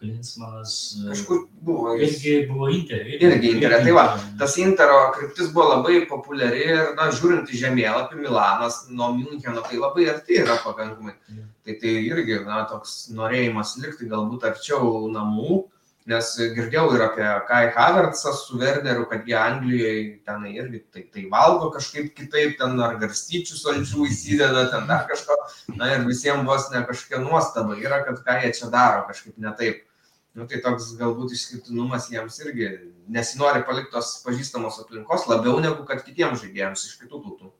Klinsmanas. Kažkur buvo jis. Irgi buvo Inter. Irgi Inter. Tai va, tas Intero kryptis buvo labai populiari ir, na, žiūrint į žemėlapį, Milanas nuo Müncheno tai labai arti yra pakankamai. Tai tai irgi, na, toks norėjimas likti galbūt arčiau namų nes girdėjau ir apie Kai Havertzą su Werderiu, kad jie Anglijoje ten irgi tai, tai valgo kažkaip kitaip, ten ar garstyčių saldžių įsideda, ten dar kažko, na ir visiems vos ne kažkokia nuostaba yra, kad ką jie čia daro kažkaip ne taip. Nu, tai toks galbūt išskirtinumas jiems irgi nesinori palikti tos pažįstamos aplinkos labiau negu kad kitiems žaidėjams iš kitų tautų.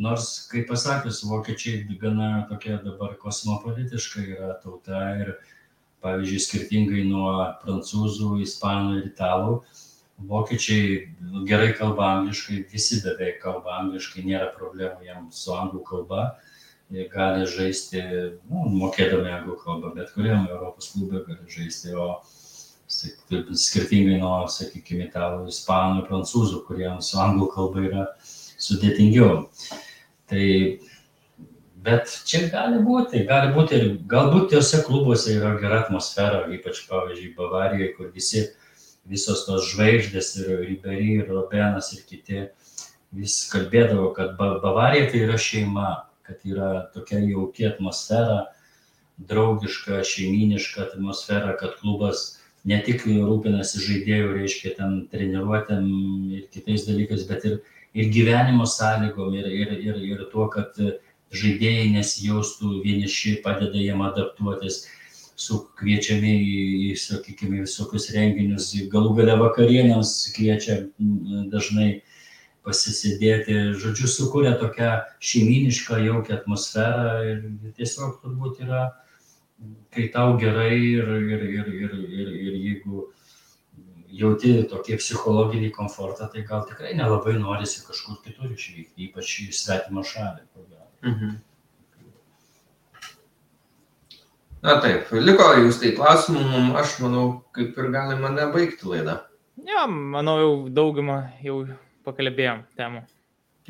Nors, kaip pasakius, vokiečiai gana tokia dabar kosmopolitiška yra tauta ir pavyzdžiui, skirtingai nuo prancūzų, ispanų ir italų, vokiečiai nu, gerai kalba angliškai, visi beveik kalba angliškai, nėra problemų jiems su anglų kalba, jie gali žaisti, nu, mokėdami anglų kalbą, bet kuriam Europos klube gali žaisti, o skirtingai nuo, sakykime, italų, ispanų, prancūzų, kuriems anglų kalba yra sudėtingiau. Tai Bet čia gali būti, gali būti ir galbūt tiesiog klubuose yra gera atmosfera, ypač pavyzdžiui Bavarijoje, kur visi, visos tos žvaigždės ir Ribery, ir Robenas ir kiti vis kalbėdavo, kad Bavarija tai yra šeima, kad yra tokia jauki atmosfera, draugiška, šeiminiška atmosfera, kad klubas ne tik rūpinasi žaidėjų, reiškia, ten treniruotėm ir kitais dalykais, bet ir, ir gyvenimo sąlygom ir, ir, ir, ir tuo, kad žaidėjai nesijaustų vieniši, padeda jiem adaptuotis, su kviečiami į, sakykime, visokius renginius, galų gale vakarienėms kviečia dažnai pasisėdėti, žodžiu, sukuria tokią šeiminišką, jaukę atmosferą ir tiesiog turbūt yra, kai tau gerai ir, ir, ir, ir, ir, ir jeigu jauti tokį psichologinį komfortą, tai gal tikrai nelabai norisi kažkur kitur išvykti, ypač į svetimą šalį. Mhm. Na taip, liko jūs tai klausimų, aš manau, kaip ir galime nebaigti laidą. Ja, manau, jau daugumą jau pakalbėjom temų.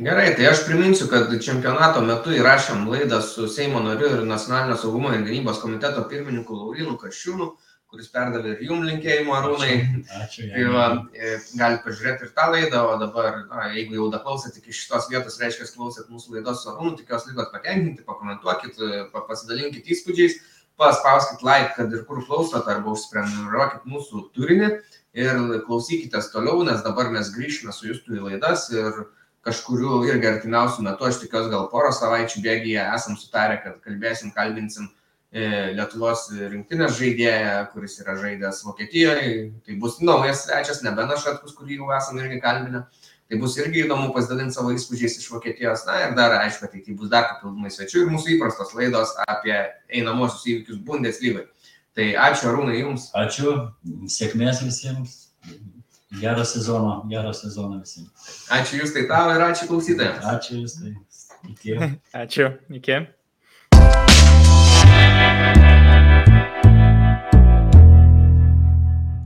Gerai, tai aš priminsiu, kad čempionato metu įrašėm laidą su Seimo nariu ir Nacionalinio saugumo ir gynybos komiteto pirmininku Laurinu Kašiūnu kuris perdavė ir jum linkėjimų arūnai. Ačiū. Tai va, e, galite pažiūrėti ir tą laidą, o dabar, na, jeigu jau daklausėt iki šitos vietos, reiškia, klausėt mūsų laidos su arūnu, tikiuosi likot patenkinti, pakomentuokit, e, pasidalinkit įspūdžiais, paspauskit like, kad ir kur klausot, arba užsprenumeruokit mūsų turinį ir klausykitės toliau, nes dabar mes grįžime su jūsų į laidas ir kažkuriu irgi artimiausių metų, aš tikiuosi gal porą savaičių bėgyje esam sutarę, kad kalbėsim, kalbinsim E, Lietuvos rinktinės žaidėją, kuris yra žaidęs Vokietijoje. Tai bus naujas svečias, nebe Našatkus, kurį jau esame irgi kalbinę. Tai bus irgi įdomu pasidalinti savo įspūdžiais iš Vokietijos. Na ir dar, aišku, ateityje bus dar papildomai svečių ir mūsų įprastos laidos apie einamosius įvykius Bundeslygai. Tai ačiū Arūnai Jums. Ačiū, sėkmės visiems. Gero sezono, gero sezono visiems. Ačiū Jūs tai tau ir ačiū klausytojams. Ačiū Jūs tai. Iki. Ačiū, iki. thank you